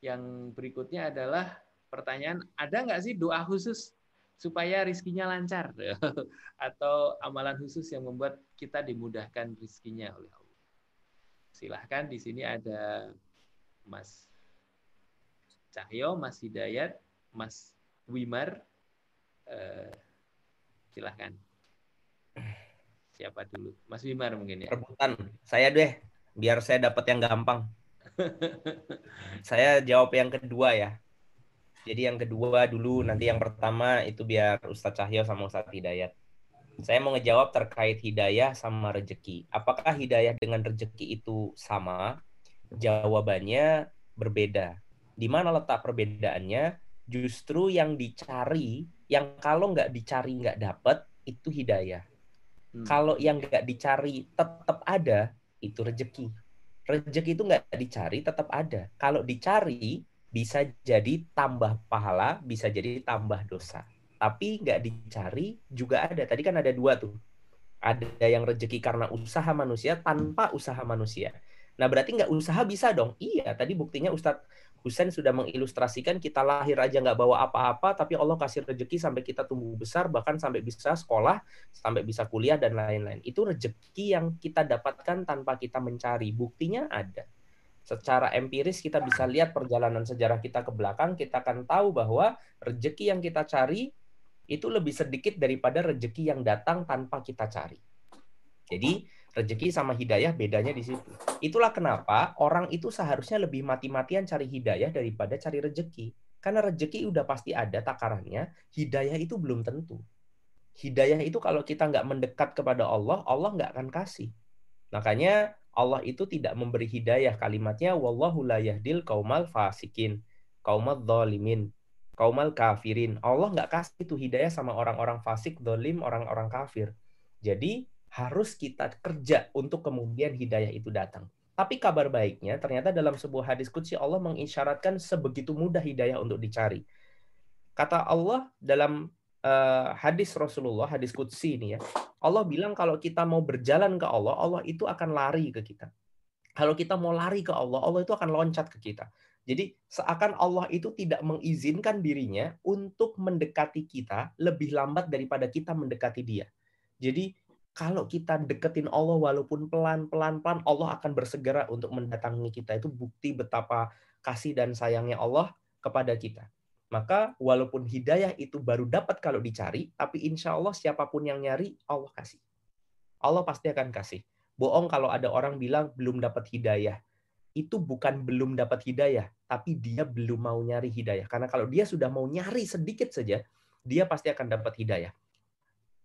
Yang berikutnya adalah pertanyaan ada nggak sih doa khusus supaya rizkinya lancar atau amalan khusus yang membuat kita dimudahkan rizkinya oleh Allah. Silahkan di sini ada Mas Cahyo, Mas Hidayat, Mas Wimar. Eh, silahkan. Siapa dulu? Mas Wimar mungkin ya. Rebutan. Saya deh, biar saya dapat yang gampang. saya jawab yang kedua ya. Jadi yang kedua dulu, nanti yang pertama itu biar Ustadz Cahyo sama Ustadz Hidayat. Saya mau ngejawab terkait hidayah sama rejeki. Apakah hidayah dengan rejeki itu sama? Jawabannya berbeda. Di mana letak perbedaannya? Justru yang dicari, yang kalau nggak dicari nggak dapet, itu hidayah. Hmm. Kalau yang nggak dicari tetap ada, itu rejeki. Rejeki itu nggak dicari, tetap ada. Kalau dicari, bisa jadi tambah pahala, bisa jadi tambah dosa. Tapi nggak dicari juga ada. Tadi kan ada dua tuh. Ada yang rezeki karena usaha manusia tanpa usaha manusia. Nah berarti nggak usaha bisa dong? Iya, tadi buktinya Ustadz Husain sudah mengilustrasikan kita lahir aja nggak bawa apa-apa, tapi Allah kasih rezeki sampai kita tumbuh besar, bahkan sampai bisa sekolah, sampai bisa kuliah dan lain-lain. Itu rezeki yang kita dapatkan tanpa kita mencari. Buktinya ada. Secara empiris kita bisa lihat perjalanan sejarah kita ke belakang, kita akan tahu bahwa rezeki yang kita cari itu lebih sedikit daripada rezeki yang datang tanpa kita cari. Jadi Rezeki sama hidayah bedanya di situ. Itulah kenapa orang itu seharusnya lebih mati-matian cari hidayah daripada cari rezeki. Karena rezeki udah pasti ada takarannya, hidayah itu belum tentu. Hidayah itu kalau kita nggak mendekat kepada Allah, Allah nggak akan kasih. Makanya Allah itu tidak memberi hidayah kalimatnya wallahu la yahdil kaumal fasikin, kaumal zalimin, kaumal kafirin. Allah nggak kasih itu hidayah sama orang-orang fasik, dolim, orang-orang kafir. Jadi harus kita kerja untuk kemudian hidayah itu datang. Tapi kabar baiknya, ternyata dalam sebuah hadis kudsi Allah mengisyaratkan sebegitu mudah hidayah untuk dicari. Kata Allah dalam uh, hadis Rasulullah, hadis kudsi ini ya, Allah bilang kalau kita mau berjalan ke Allah, Allah itu akan lari ke kita. Kalau kita mau lari ke Allah, Allah itu akan loncat ke kita. Jadi seakan Allah itu tidak mengizinkan dirinya untuk mendekati kita lebih lambat daripada kita mendekati dia. Jadi kalau kita deketin Allah walaupun pelan-pelan pelan Allah akan bersegera untuk mendatangi kita. Itu bukti betapa kasih dan sayangnya Allah kepada kita. Maka walaupun hidayah itu baru dapat kalau dicari, tapi insya Allah siapa pun yang nyari, Allah kasih. Allah pasti akan kasih. Bohong kalau ada orang bilang belum dapat hidayah. Itu bukan belum dapat hidayah, tapi dia belum mau nyari hidayah. Karena kalau dia sudah mau nyari sedikit saja, dia pasti akan dapat hidayah.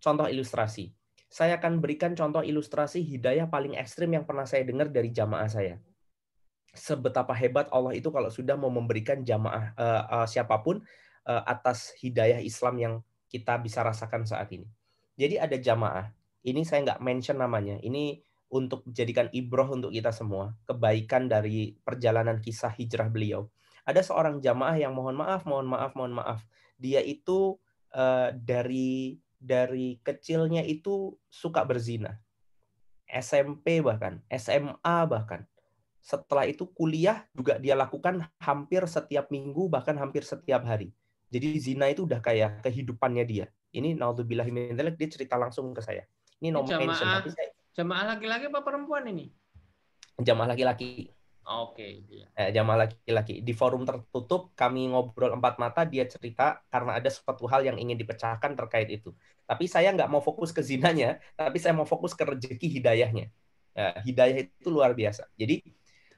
Contoh ilustrasi saya akan berikan contoh ilustrasi hidayah paling ekstrim yang pernah saya dengar dari jamaah saya. Sebetapa hebat Allah itu kalau sudah mau memberikan jamaah uh, uh, siapa pun uh, atas hidayah Islam yang kita bisa rasakan saat ini. Jadi ada jamaah, ini saya nggak mention namanya, ini untuk jadikan ibroh untuk kita semua, kebaikan dari perjalanan kisah hijrah beliau. Ada seorang jamaah yang mohon maaf, mohon maaf, mohon maaf. Dia itu uh, dari dari kecilnya itu suka berzina. SMP bahkan, SMA bahkan. Setelah itu kuliah juga dia lakukan hampir setiap minggu bahkan hampir setiap hari. Jadi zina itu udah kayak kehidupannya dia. Ini naudzubillah dia cerita langsung ke saya. Ini nomor jamaah, jamaah laki-laki apa perempuan ini? Jamaah laki-laki. Oke. Okay, iya. Eh, jamaah laki-laki di forum tertutup kami ngobrol empat mata dia cerita karena ada suatu hal yang ingin dipecahkan terkait itu. Tapi saya nggak mau fokus ke zinanya, tapi saya mau fokus ke rezeki hidayahnya. Ya, hidayah itu luar biasa. Jadi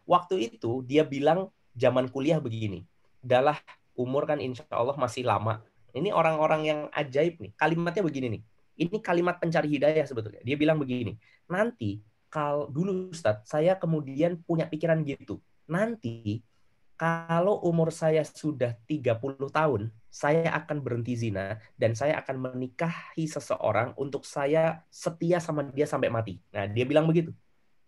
waktu itu dia bilang zaman kuliah begini, adalah umur kan insya Allah masih lama. Ini orang-orang yang ajaib nih. Kalimatnya begini nih. Ini kalimat pencari hidayah sebetulnya. Dia bilang begini, nanti kalau dulu Ustadz, saya kemudian punya pikiran gitu. Nanti kalau umur saya sudah 30 tahun, saya akan berhenti zina dan saya akan menikahi seseorang untuk saya setia sama dia sampai mati. Nah, dia bilang begitu.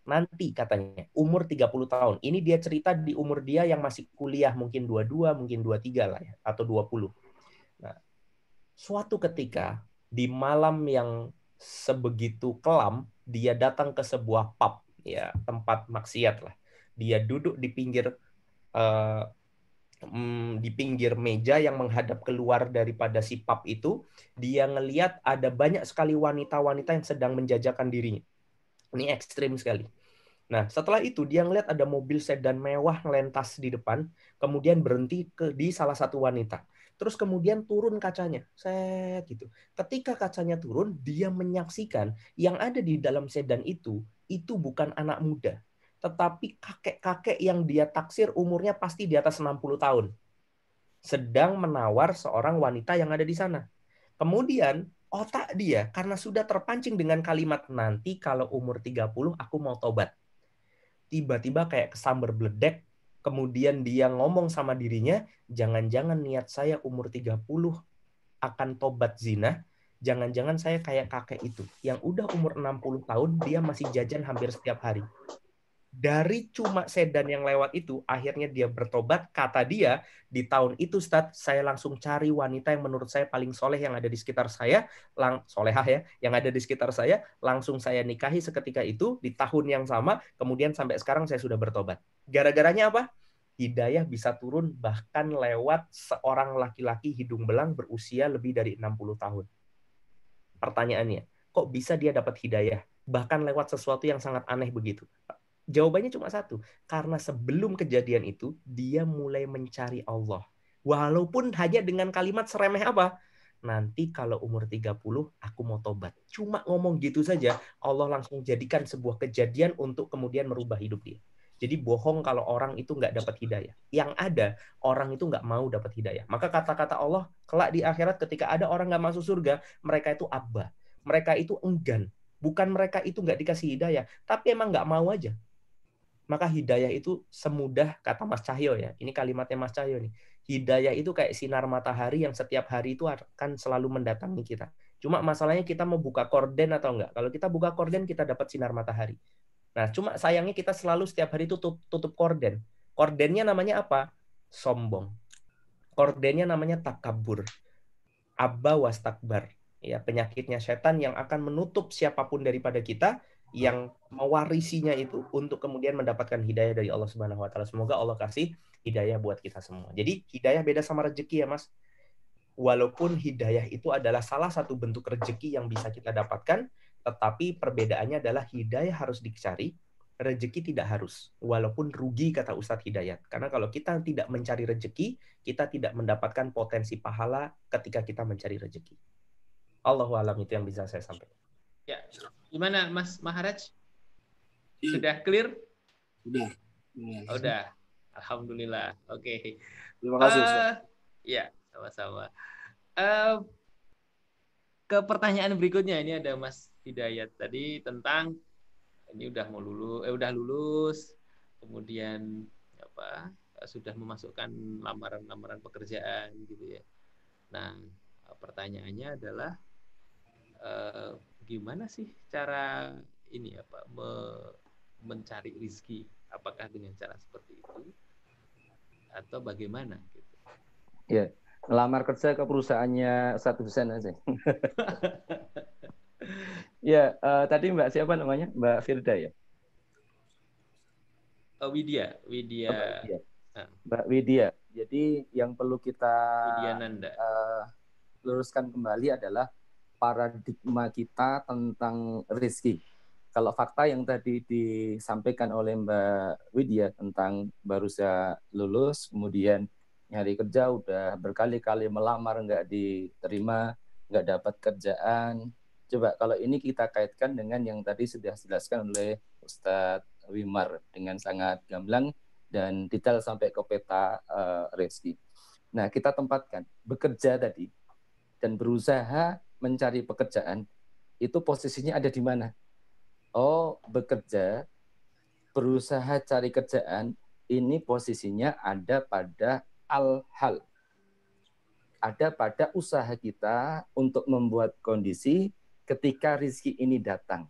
Nanti katanya, umur 30 tahun. Ini dia cerita di umur dia yang masih kuliah, mungkin 22, mungkin 23 lah ya, atau 20. Nah, suatu ketika di malam yang sebegitu kelam, dia datang ke sebuah pub, ya tempat maksiat lah. Dia duduk di pinggir uh, di pinggir meja yang menghadap keluar daripada si pub itu, dia ngeliat ada banyak sekali wanita-wanita yang sedang menjajakan dirinya. Ini ekstrim sekali. Nah, setelah itu dia ngeliat ada mobil sedan mewah ngelentas di depan, kemudian berhenti ke di salah satu wanita. Terus kemudian turun kacanya, set gitu. Ketika kacanya turun, dia menyaksikan yang ada di dalam sedan itu itu bukan anak muda, tetapi kakek-kakek yang dia taksir umurnya pasti di atas 60 tahun. Sedang menawar seorang wanita yang ada di sana. Kemudian otak dia karena sudah terpancing dengan kalimat nanti kalau umur 30 aku mau tobat. Tiba-tiba kayak kesambar bledek, kemudian dia ngomong sama dirinya, jangan-jangan niat saya umur 30 akan tobat zina, jangan-jangan saya kayak kakek itu. Yang udah umur 60 tahun dia masih jajan hampir setiap hari dari cuma sedan yang lewat itu akhirnya dia bertobat. Kata dia di tahun itu Ustaz saya langsung cari wanita yang menurut saya paling soleh yang ada di sekitar saya lang solehah ya yang ada di sekitar saya langsung saya nikahi seketika itu di tahun yang sama kemudian sampai sekarang saya sudah bertobat. Gara-garanya apa? Hidayah bisa turun bahkan lewat seorang laki-laki hidung belang berusia lebih dari 60 tahun. Pertanyaannya kok bisa dia dapat hidayah? Bahkan lewat sesuatu yang sangat aneh begitu Jawabannya cuma satu, karena sebelum kejadian itu dia mulai mencari Allah. Walaupun hanya dengan kalimat seremeh apa? Nanti kalau umur 30 aku mau tobat. Cuma ngomong gitu saja, Allah langsung jadikan sebuah kejadian untuk kemudian merubah hidup dia. Jadi bohong kalau orang itu nggak dapat hidayah. Yang ada, orang itu nggak mau dapat hidayah. Maka kata-kata Allah, kelak di akhirat ketika ada orang nggak masuk surga, mereka itu abah. Mereka itu enggan. Bukan mereka itu nggak dikasih hidayah, tapi emang nggak mau aja maka hidayah itu semudah kata Mas Cahyo ya. Ini kalimatnya Mas Cahyo nih. Hidayah itu kayak sinar matahari yang setiap hari itu akan selalu mendatangi kita. Cuma masalahnya kita mau buka korden atau enggak. Kalau kita buka korden kita dapat sinar matahari. Nah, cuma sayangnya kita selalu setiap hari itu tutup, tutup korden. Kordennya namanya apa? Sombong. Kordennya namanya takabur. Abba wastakbar. Ya, penyakitnya setan yang akan menutup siapa pun daripada kita yang mewarisinya itu untuk kemudian mendapatkan hidayah dari Allah Subhanahu wa taala. Semoga Allah kasih hidayah buat kita semua. Jadi hidayah beda sama rezeki ya, Mas. Walaupun hidayah itu adalah salah satu bentuk rezeki yang bisa kita dapatkan, tetapi perbedaannya adalah hidayah harus dicari, rezeki tidak harus. Walaupun rugi kata Ustadz Hidayat. Karena kalau kita tidak mencari rezeki, kita tidak mendapatkan potensi pahala ketika kita mencari rezeki. Allahu alam itu yang bisa saya sampaikan. Ya, gimana Mas Maharaj? Iya. Sudah clear? Sudah. Oh, udah. Alhamdulillah. Oke. Okay. Terima kasih. Uh, ya, sama-sama. Uh, ke pertanyaan berikutnya ini ada Mas Hidayat tadi tentang ini udah mau lulus, eh udah lulus, kemudian apa sudah memasukkan lamaran-lamaran pekerjaan gitu ya. Nah, pertanyaannya adalah uh, gimana sih cara ini apa me, mencari rizki? Apakah dengan cara seperti itu? Atau bagaimana gitu? Ya melamar kerja ke perusahaannya satu sen aja. Ya uh, tadi mbak siapa namanya? Mbak Firda ya? Oh, Widya Widya. Oh, mbak, Widya. Ah. mbak Widya. Jadi yang perlu kita uh, luruskan kembali adalah paradigma kita tentang rezeki. Kalau fakta yang tadi disampaikan oleh Mbak Widya tentang baru saja lulus, kemudian nyari kerja udah berkali-kali melamar nggak diterima, nggak dapat kerjaan. Coba kalau ini kita kaitkan dengan yang tadi sudah dijelaskan oleh Ustadz Wimar dengan sangat gamblang dan detail sampai ke peta uh, rezeki. Nah, kita tempatkan bekerja tadi dan berusaha mencari pekerjaan itu posisinya ada di mana? Oh, bekerja, berusaha cari kerjaan, ini posisinya ada pada al-hal. Ada pada usaha kita untuk membuat kondisi ketika rizki ini datang.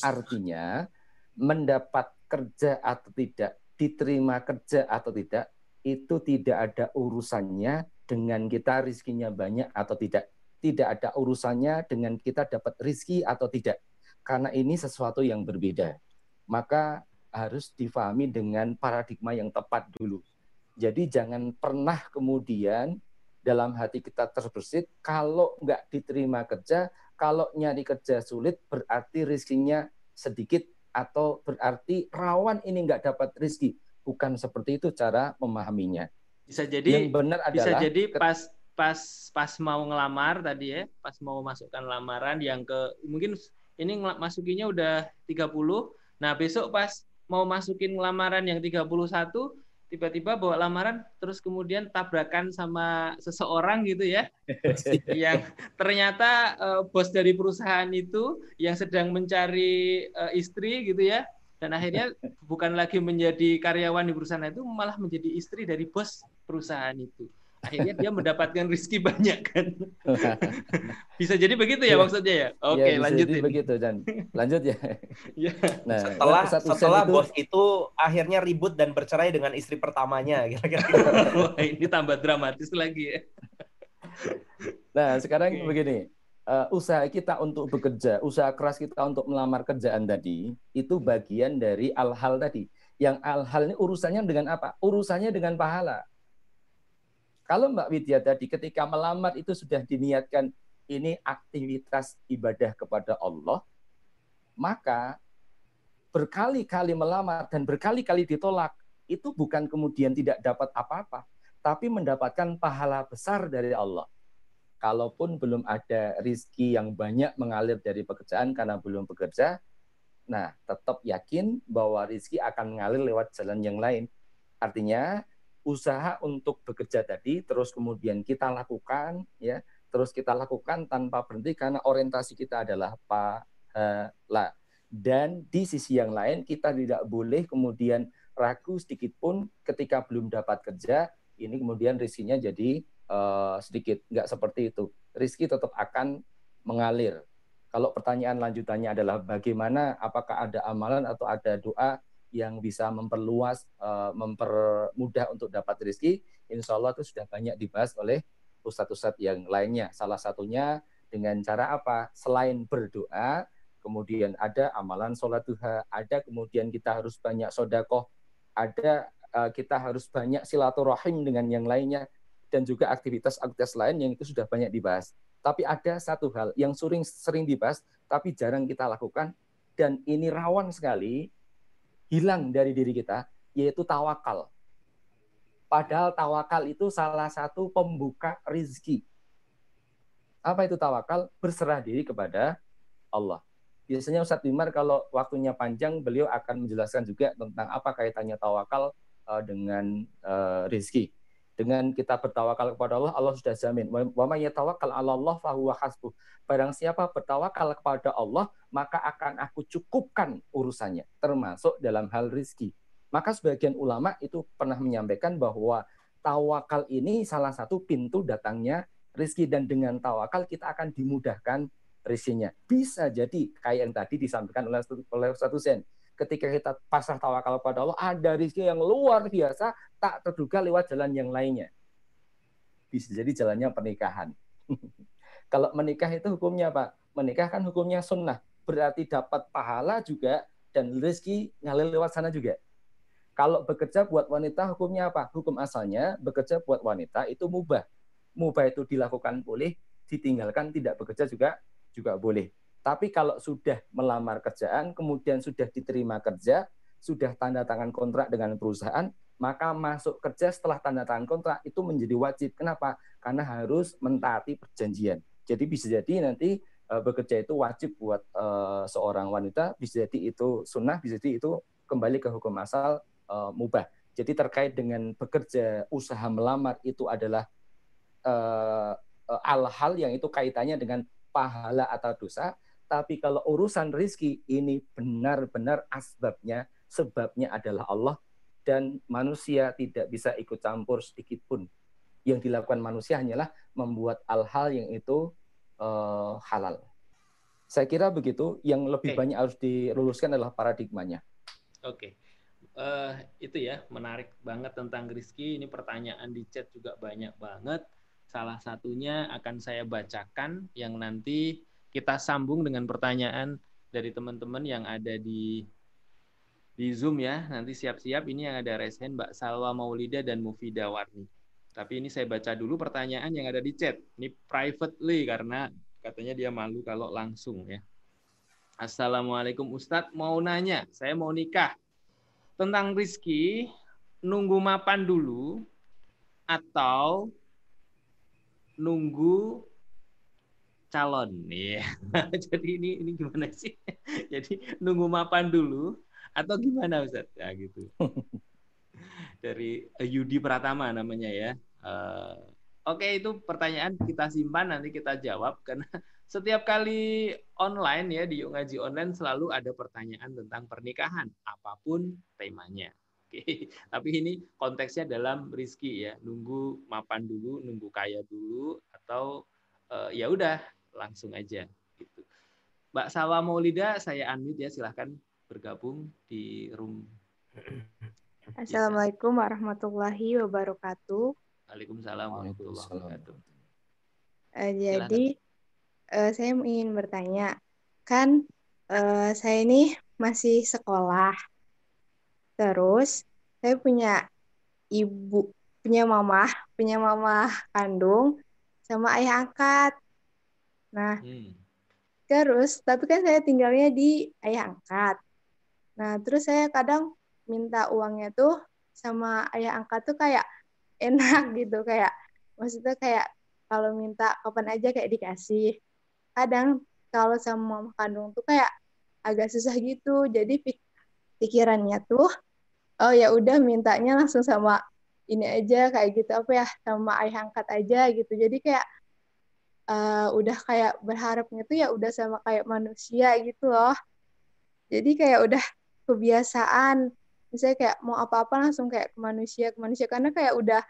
Artinya, mendapat kerja atau tidak, diterima kerja atau tidak, itu tidak ada urusannya dengan kita rizkinya banyak atau tidak tidak ada urusannya dengan kita dapat rizki atau tidak. Karena ini sesuatu yang berbeda. Maka harus difahami dengan paradigma yang tepat dulu. Jadi jangan pernah kemudian dalam hati kita terbersit kalau nggak diterima kerja, kalau nyari kerja sulit berarti rezekinya sedikit atau berarti rawan ini nggak dapat rezeki. Bukan seperti itu cara memahaminya. Bisa jadi Yang benar adalah bisa jadi pas pas pas mau ngelamar tadi ya, pas mau masukkan lamaran yang ke mungkin ini masukinya udah 30. Nah, besok pas mau masukin lamaran yang 31 tiba-tiba bawa lamaran terus kemudian tabrakan sama seseorang gitu ya. Yang ternyata uh, bos dari perusahaan itu yang sedang mencari uh, istri gitu ya. Dan akhirnya bukan lagi menjadi karyawan di perusahaan itu malah menjadi istri dari bos perusahaan itu akhirnya dia mendapatkan rezeki banyak kan. bisa jadi begitu ya, ya maksudnya ya. Oke, ya, lanjut begitu dan lanjut ya. ya. Nah, setelah setelah itu... bos itu akhirnya ribut dan bercerai dengan istri pertamanya kira-kira. ini tambah dramatis lagi ya. Nah, sekarang okay. begini. Uh, usaha kita untuk bekerja, usaha keras kita untuk melamar kerjaan tadi, itu bagian dari al-hal tadi. Yang al-hal ini urusannya dengan apa? Urusannya dengan pahala kalau Mbak Widya tadi ketika melamar itu sudah diniatkan ini aktivitas ibadah kepada Allah, maka berkali-kali melamar dan berkali-kali ditolak, itu bukan kemudian tidak dapat apa-apa, tapi mendapatkan pahala besar dari Allah. Kalaupun belum ada rizki yang banyak mengalir dari pekerjaan karena belum bekerja, nah tetap yakin bahwa rizki akan mengalir lewat jalan yang lain. Artinya usaha untuk bekerja tadi terus kemudian kita lakukan ya terus kita lakukan tanpa berhenti karena orientasi kita adalah pahala dan di sisi yang lain kita tidak boleh kemudian ragu sedikit pun ketika belum dapat kerja ini kemudian risikonya jadi uh, sedikit. Nggak seperti itu. Rizki tetap akan mengalir. Kalau pertanyaan lanjutannya adalah bagaimana apakah ada amalan atau ada doa yang bisa memperluas, uh, mempermudah untuk dapat rezeki, insya Allah itu sudah banyak dibahas oleh ustadz-ustadz yang lainnya. Salah satunya dengan cara apa? Selain berdoa, kemudian ada amalan sholat duha, ada kemudian kita harus banyak sodakoh, ada uh, kita harus banyak silaturahim dengan yang lainnya, dan juga aktivitas-aktivitas lain yang itu sudah banyak dibahas. Tapi ada satu hal yang sering sering dibahas, tapi jarang kita lakukan, dan ini rawan sekali hilang dari diri kita, yaitu tawakal. Padahal tawakal itu salah satu pembuka rizki. Apa itu tawakal? Berserah diri kepada Allah. Biasanya Ustadz Bimar kalau waktunya panjang, beliau akan menjelaskan juga tentang apa kaitannya tawakal uh, dengan uh, rizki dengan kita bertawakal kepada Allah, Allah sudah jamin. Allah. Barang siapa bertawakal kepada Allah, maka akan aku cukupkan urusannya, termasuk dalam hal rizki. Maka sebagian ulama itu pernah menyampaikan bahwa tawakal ini salah satu pintu datangnya rizki dan dengan tawakal kita akan dimudahkan rizkinya. Bisa jadi kayak yang tadi disampaikan oleh oleh Ustaz ketika kita pasrah tawakal pada Allah, ada rezeki yang luar biasa, tak terduga lewat jalan yang lainnya. Bisa jadi jalannya pernikahan. Kalau menikah itu hukumnya apa? Menikah kan hukumnya sunnah. Berarti dapat pahala juga dan rezeki ngalir lewat sana juga. Kalau bekerja buat wanita hukumnya apa? Hukum asalnya bekerja buat wanita itu mubah. Mubah itu dilakukan boleh, ditinggalkan tidak bekerja juga juga boleh. Tapi kalau sudah melamar kerjaan, kemudian sudah diterima kerja, sudah tanda tangan kontrak dengan perusahaan, maka masuk kerja setelah tanda tangan kontrak itu menjadi wajib. Kenapa? Karena harus mentaati perjanjian. Jadi bisa jadi nanti uh, bekerja itu wajib buat uh, seorang wanita, bisa jadi itu sunnah, bisa jadi itu kembali ke hukum asal uh, mubah. Jadi terkait dengan bekerja, usaha melamar itu adalah uh, hal-hal yang itu kaitannya dengan pahala atau dosa, tapi kalau urusan rizki ini benar-benar asbabnya, sebabnya adalah Allah dan manusia tidak bisa ikut campur sedikit pun. Yang dilakukan manusia hanyalah membuat hal-hal yang itu uh, halal. Saya kira begitu. Yang lebih okay. banyak harus diluluskan adalah paradigmanya. Oke. Okay. Uh, eh, itu ya menarik banget tentang rizki. Ini pertanyaan di chat juga banyak banget. Salah satunya akan saya bacakan yang nanti kita sambung dengan pertanyaan dari teman-teman yang ada di di Zoom ya. Nanti siap-siap ini yang ada resen Mbak Salwa Maulida dan Mufida Warni. Tapi ini saya baca dulu pertanyaan yang ada di chat. Ini privately karena katanya dia malu kalau langsung ya. Assalamualaikum Ustadz, mau nanya, saya mau nikah. Tentang Rizki, nunggu mapan dulu atau nunggu calon nih. Jadi ini ini gimana sih? Jadi nunggu mapan dulu atau gimana Ustaz? Ya gitu. Dari Yudi Pratama namanya ya. Uh, Oke okay, itu pertanyaan kita simpan nanti kita jawab karena setiap kali online ya di Yuk Ngaji Online selalu ada pertanyaan tentang pernikahan apa pun temanya. Oke, okay. tapi ini konteksnya dalam rizki ya, nunggu mapan dulu, nunggu kaya dulu, atau uh, ya udah langsung aja gitu. Mbak Sawa Maulida, saya unmute ya, silahkan bergabung di room. Assalamualaikum warahmatullahi wabarakatuh. Waalaikumsalam warahmatullahi wabarakatuh. Uh, jadi uh, saya ingin bertanya, kan uh, saya ini masih sekolah Terus saya punya ibu, punya mama, punya mama kandung sama ayah angkat. Nah, hmm. terus tapi kan saya tinggalnya di ayah angkat. Nah, terus saya kadang minta uangnya tuh sama ayah angkat tuh kayak enak gitu kayak maksudnya kayak kalau minta kapan aja kayak dikasih. Kadang kalau sama mama kandung tuh kayak agak susah gitu. Jadi pikirannya tuh oh ya udah mintanya langsung sama ini aja kayak gitu apa ya sama ayah angkat aja gitu jadi kayak uh, udah kayak berharapnya tuh ya udah sama kayak manusia gitu loh jadi kayak udah kebiasaan misalnya kayak mau apa-apa langsung kayak ke manusia ke manusia karena kayak udah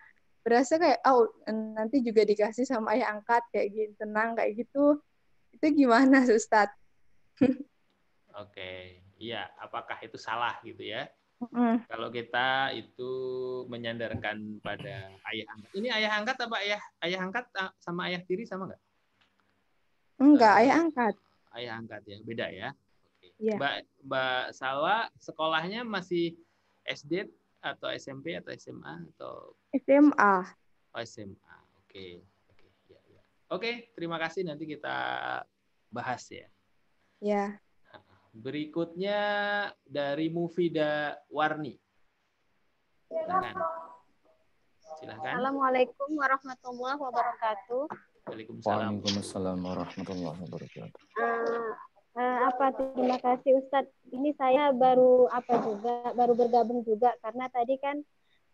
berasa kayak oh nanti juga dikasih sama ayah angkat kayak gitu tenang kayak gitu itu gimana Ustaz? Oke, iya apakah itu salah gitu ya? Mm. Kalau kita itu menyandarkan pada ayah angkat. Ini ayah angkat apa ayah ayah angkat ah, sama ayah tiri sama nggak? Enggak, uh, ayah angkat. Ayah angkat ya, beda ya. Oke. Yeah. Mbak Mbak Salwa sekolahnya masih SD atau SMP atau SMA atau SMA. Oh, SMA. Oke. Oke, ya, ya. Oke, terima kasih nanti kita bahas ya. Ya. Berikutnya dari Mufida Warni. Silakan. Silakan. Assalamualaikum warahmatullahi wabarakatuh. Waalaikumsalam. Waalaikumsalam warahmatullahi wabarakatuh. Uh, uh, apa terima kasih Ustadz. Ini saya baru apa juga baru bergabung juga karena tadi kan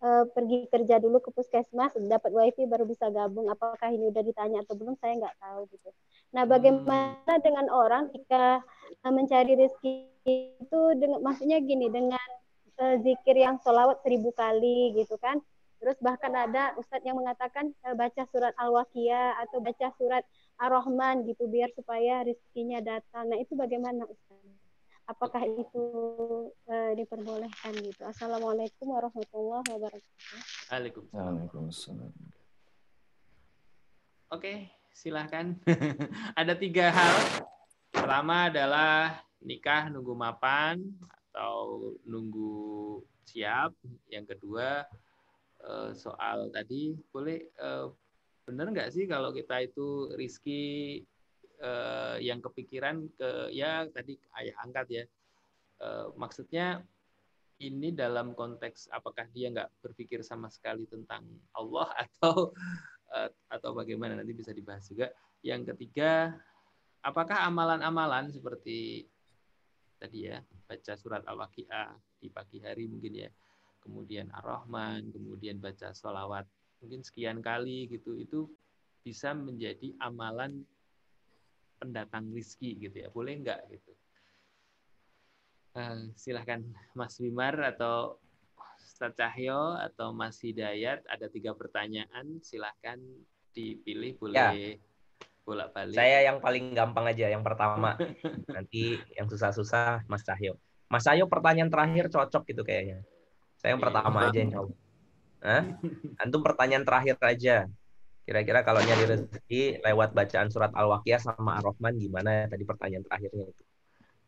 uh, pergi kerja dulu ke puskesmas dapat wifi baru bisa gabung apakah ini udah ditanya atau belum saya nggak tahu gitu nah bagaimana hmm. dengan orang jika uh, mencari rezeki itu dengan maksudnya gini dengan uh, zikir yang sholawat seribu kali gitu kan terus bahkan ada ustadz yang mengatakan uh, baca surat al-waqiah atau baca surat ar-rahman gitu biar supaya rezekinya datang nah itu bagaimana ustadz apakah itu uh, diperbolehkan gitu. Assalamualaikum warahmatullahi wabarakatuh. Waalaikumsalam. Oke, silahkan. Ada tiga hal. Pertama adalah nikah nunggu mapan atau nunggu siap. Yang kedua soal tadi boleh eh, benar nggak sih kalau kita itu rizki uh, yang kepikiran ke ya tadi ayah angkat ya. Maksudnya ini dalam konteks apakah dia nggak berpikir sama sekali tentang Allah atau atau bagaimana? Nanti bisa dibahas juga. Yang ketiga apakah amalan-amalan seperti tadi ya baca surat al-waqiah di pagi hari mungkin ya kemudian ar-rahman kemudian baca sholawat mungkin sekian kali gitu itu bisa menjadi amalan pendatang rizki gitu ya. Boleh nggak gitu? Uh, silahkan Mas Wimar atau Ustaz Cahyo atau Mas Hidayat ada tiga pertanyaan silahkan dipilih boleh ya. bolak balik saya yang paling gampang aja yang pertama. Nanti yang susah-susah Mas Cahyo. Mas Cahyo pertanyaan terakhir cocok gitu kayaknya saya yang pertama aja yang jawab Hah? Antum pertanyaan terakhir aja. Kira-kira kalau nyari rezeki lewat bacaan surat Al-Waqiah sama Ar-Rahman gimana tadi pertanyaan terakhirnya itu.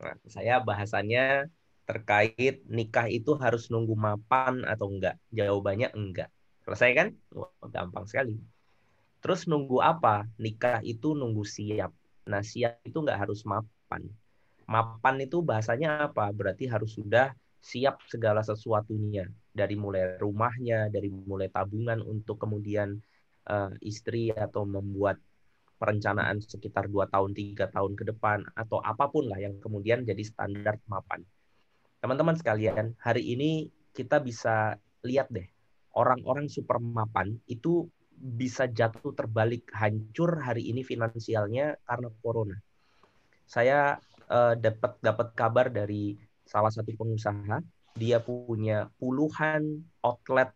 Nah, saya bahasannya terkait nikah itu harus nunggu mapan atau enggak. Jawabannya enggak. Selesai kan? Wah, gampang sekali. Terus nunggu apa? Nikah itu nunggu siap. Nah, siap itu enggak harus mapan. Mapan itu bahasanya apa? Berarti harus sudah siap segala sesuatunya. Dari mulai rumahnya, dari mulai tabungan untuk kemudian uh, istri atau membuat perencanaan sekitar dua tahun, tiga tahun ke depan, atau apa pun lah yang kemudian jadi standar mapan Teman-teman sekalian, hari ini kita bisa lihat deh, orang-orang super mapan itu bisa jatuh terbalik hancur hari ini finansialnya karena corona. Saya uh, dapat dapat kabar dari salah satu pengusaha, dia punya puluhan outlet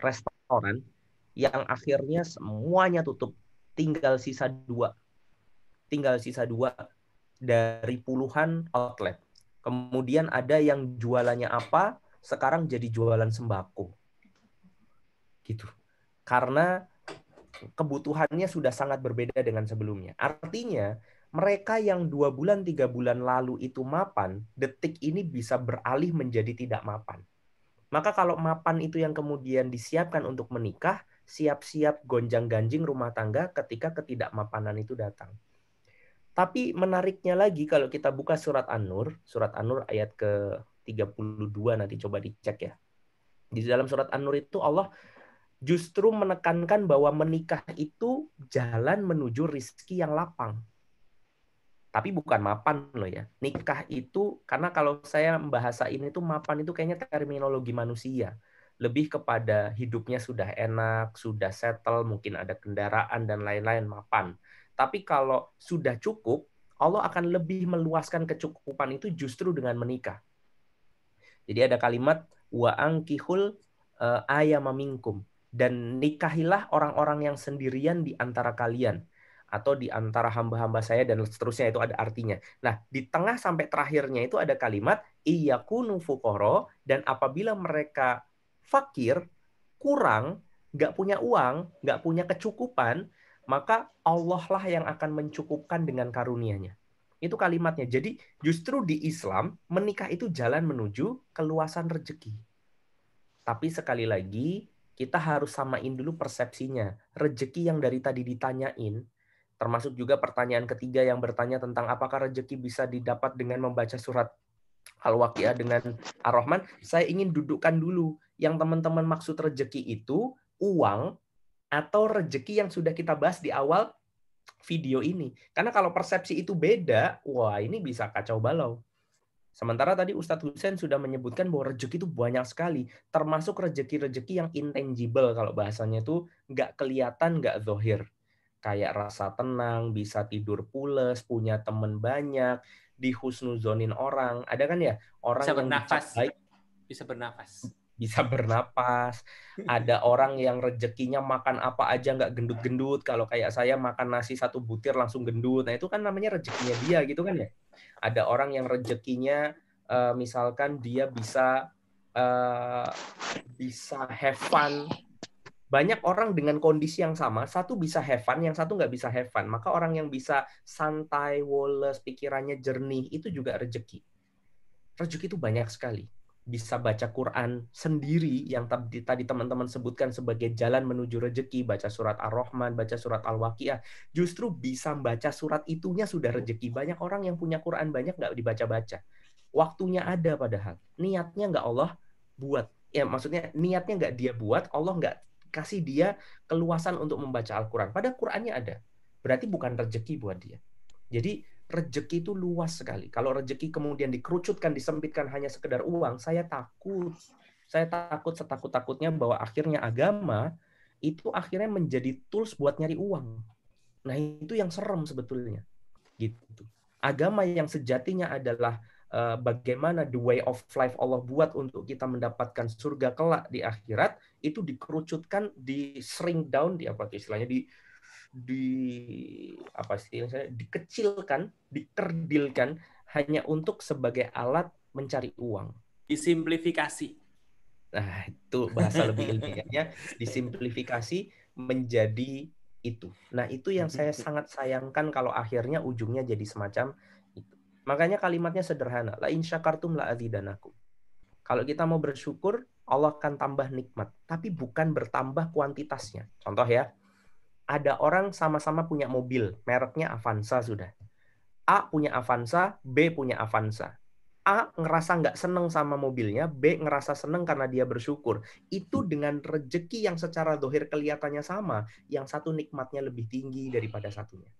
restoran yang akhirnya semuanya tutup, tinggal sisa dua, tinggal sisa dua dari puluhan outlet Kemudian ada yang jualannya apa, sekarang jadi jualan sembako. Gitu. Karena kebutuhannya sudah sangat berbeda dengan sebelumnya. Artinya, mereka yang dua bulan, tiga bulan lalu itu mapan, detik ini bisa beralih menjadi tidak mapan. Maka kalau mapan itu yang kemudian disiapkan untuk menikah, siap-siap gonjang-ganjing rumah tangga ketika ketidakmapanan itu datang. Tapi menariknya lagi kalau kita buka surat An-Nur, surat An-Nur ayat ke-32 nanti coba dicek ya. Di dalam surat An-Nur itu Allah justru menekankan bahwa menikah itu jalan menuju rizki yang lapang. Tapi bukan mapan loh ya. Nikah itu, karena kalau saya membahasa ini tuh mapan itu kayaknya terminologi manusia. Lebih kepada hidupnya sudah enak, sudah settle, mungkin ada kendaraan dan lain-lain mapan. Tapi kalau sudah cukup, Allah akan lebih meluaskan kecukupan itu justru dengan menikah. Jadi ada kalimat wa angkihul uh, ayamaminkum dan nikahilah orang-orang yang sendirian di antara kalian atau di antara hamba-hamba saya dan seterusnya itu ada artinya. Nah, di tengah sampai terakhirnya itu ada kalimat iyakunu fuqara dan apabila mereka fakir, kurang, nggak punya uang, nggak punya kecukupan, maka Allah lah yang akan mencukupkan dengan karunia-Nya. Itu kalimatnya. Jadi justru di Islam menikah itu jalan menuju keluasan rezeki. Tapi sekali lagi kita harus samain dulu persepsinya. Rezeki yang dari tadi ditanyain, termasuk juga pertanyaan ketiga yang bertanya tentang apakah rezeki bisa didapat dengan membaca surat Al-Waqiah dengan Ar-Rahman, saya ingin dudukkan dulu yang teman-teman maksud rezeki itu uang atau rejeki yang sudah kita bahas di awal video ini. Karena kalau persepsi itu beda, wah ini bisa kacau balau. Sementara tadi Ustadz Hussein sudah menyebutkan bahwa rejeki itu banyak sekali, termasuk rejeki-rejeki yang intangible kalau bahasanya itu nggak kelihatan, nggak zohir. Kayak rasa tenang, bisa tidur pules, punya teman banyak, dihusnuzonin orang. Ada kan ya orang bisa yang bernafas, baik, bisa bernafas bisa bernapas. Ada orang yang rezekinya makan apa aja nggak gendut-gendut. Kalau kayak saya makan nasi satu butir langsung gendut. Nah itu kan namanya rezekinya dia gitu kan ya. Ada orang yang rezekinya uh, misalkan dia bisa uh, bisa have fun. Banyak orang dengan kondisi yang sama, satu bisa have fun, yang satu nggak bisa have fun. Maka orang yang bisa santai, woles, pikirannya jernih, itu juga rezeki. Rezeki itu banyak sekali bisa baca Quran sendiri yang tadi tadi teman-teman sebutkan sebagai jalan menuju rezeki, baca surat Ar-Rahman, baca surat Al-Waqiah, justru bisa baca surat itunya sudah rezeki. Banyak orang yang punya Quran banyak nggak dibaca-baca. Waktunya ada padahal. Niatnya nggak Allah buat. Ya maksudnya niatnya nggak dia buat, Allah nggak kasih dia keluasan untuk membaca Al-Quran. Pada Qurannya ada. Berarti bukan rezeki buat dia. Jadi rejeki itu luas sekali. Kalau rejeki kemudian dikerucutkan, disempitkan hanya sekedar uang, saya takut. Saya takut setakut-takutnya bahwa akhirnya agama itu akhirnya menjadi tools buat nyari uang. Nah, itu yang serem sebetulnya. Gitu. Agama yang sejatinya adalah uh, bagaimana the way of life Allah buat untuk kita mendapatkan surga kelak di akhirat itu dikerucutkan, di shrink down, di apa istilahnya di di apa sih dikecilkan, dikerdilkan hanya untuk sebagai alat mencari uang. Disimplifikasi. Nah, itu bahasa lebih ilmiahnya disimplifikasi menjadi itu. Nah, itu yang saya sangat sayangkan kalau akhirnya ujungnya jadi semacam. Makanya kalimatnya sederhana. La in syakartum la adzidanakum. Kalau kita mau bersyukur, Allah akan tambah nikmat. Tapi bukan bertambah kuantitasnya. Contoh ya, ada orang sama-sama punya mobil, mereknya Avanza sudah. A punya Avanza, B punya Avanza. A ngerasa nggak seneng sama mobilnya, B ngerasa seneng karena dia bersyukur. Itu dengan rejeki yang secara dohir kelihatannya sama, yang satu nikmatnya lebih tinggi daripada satunya.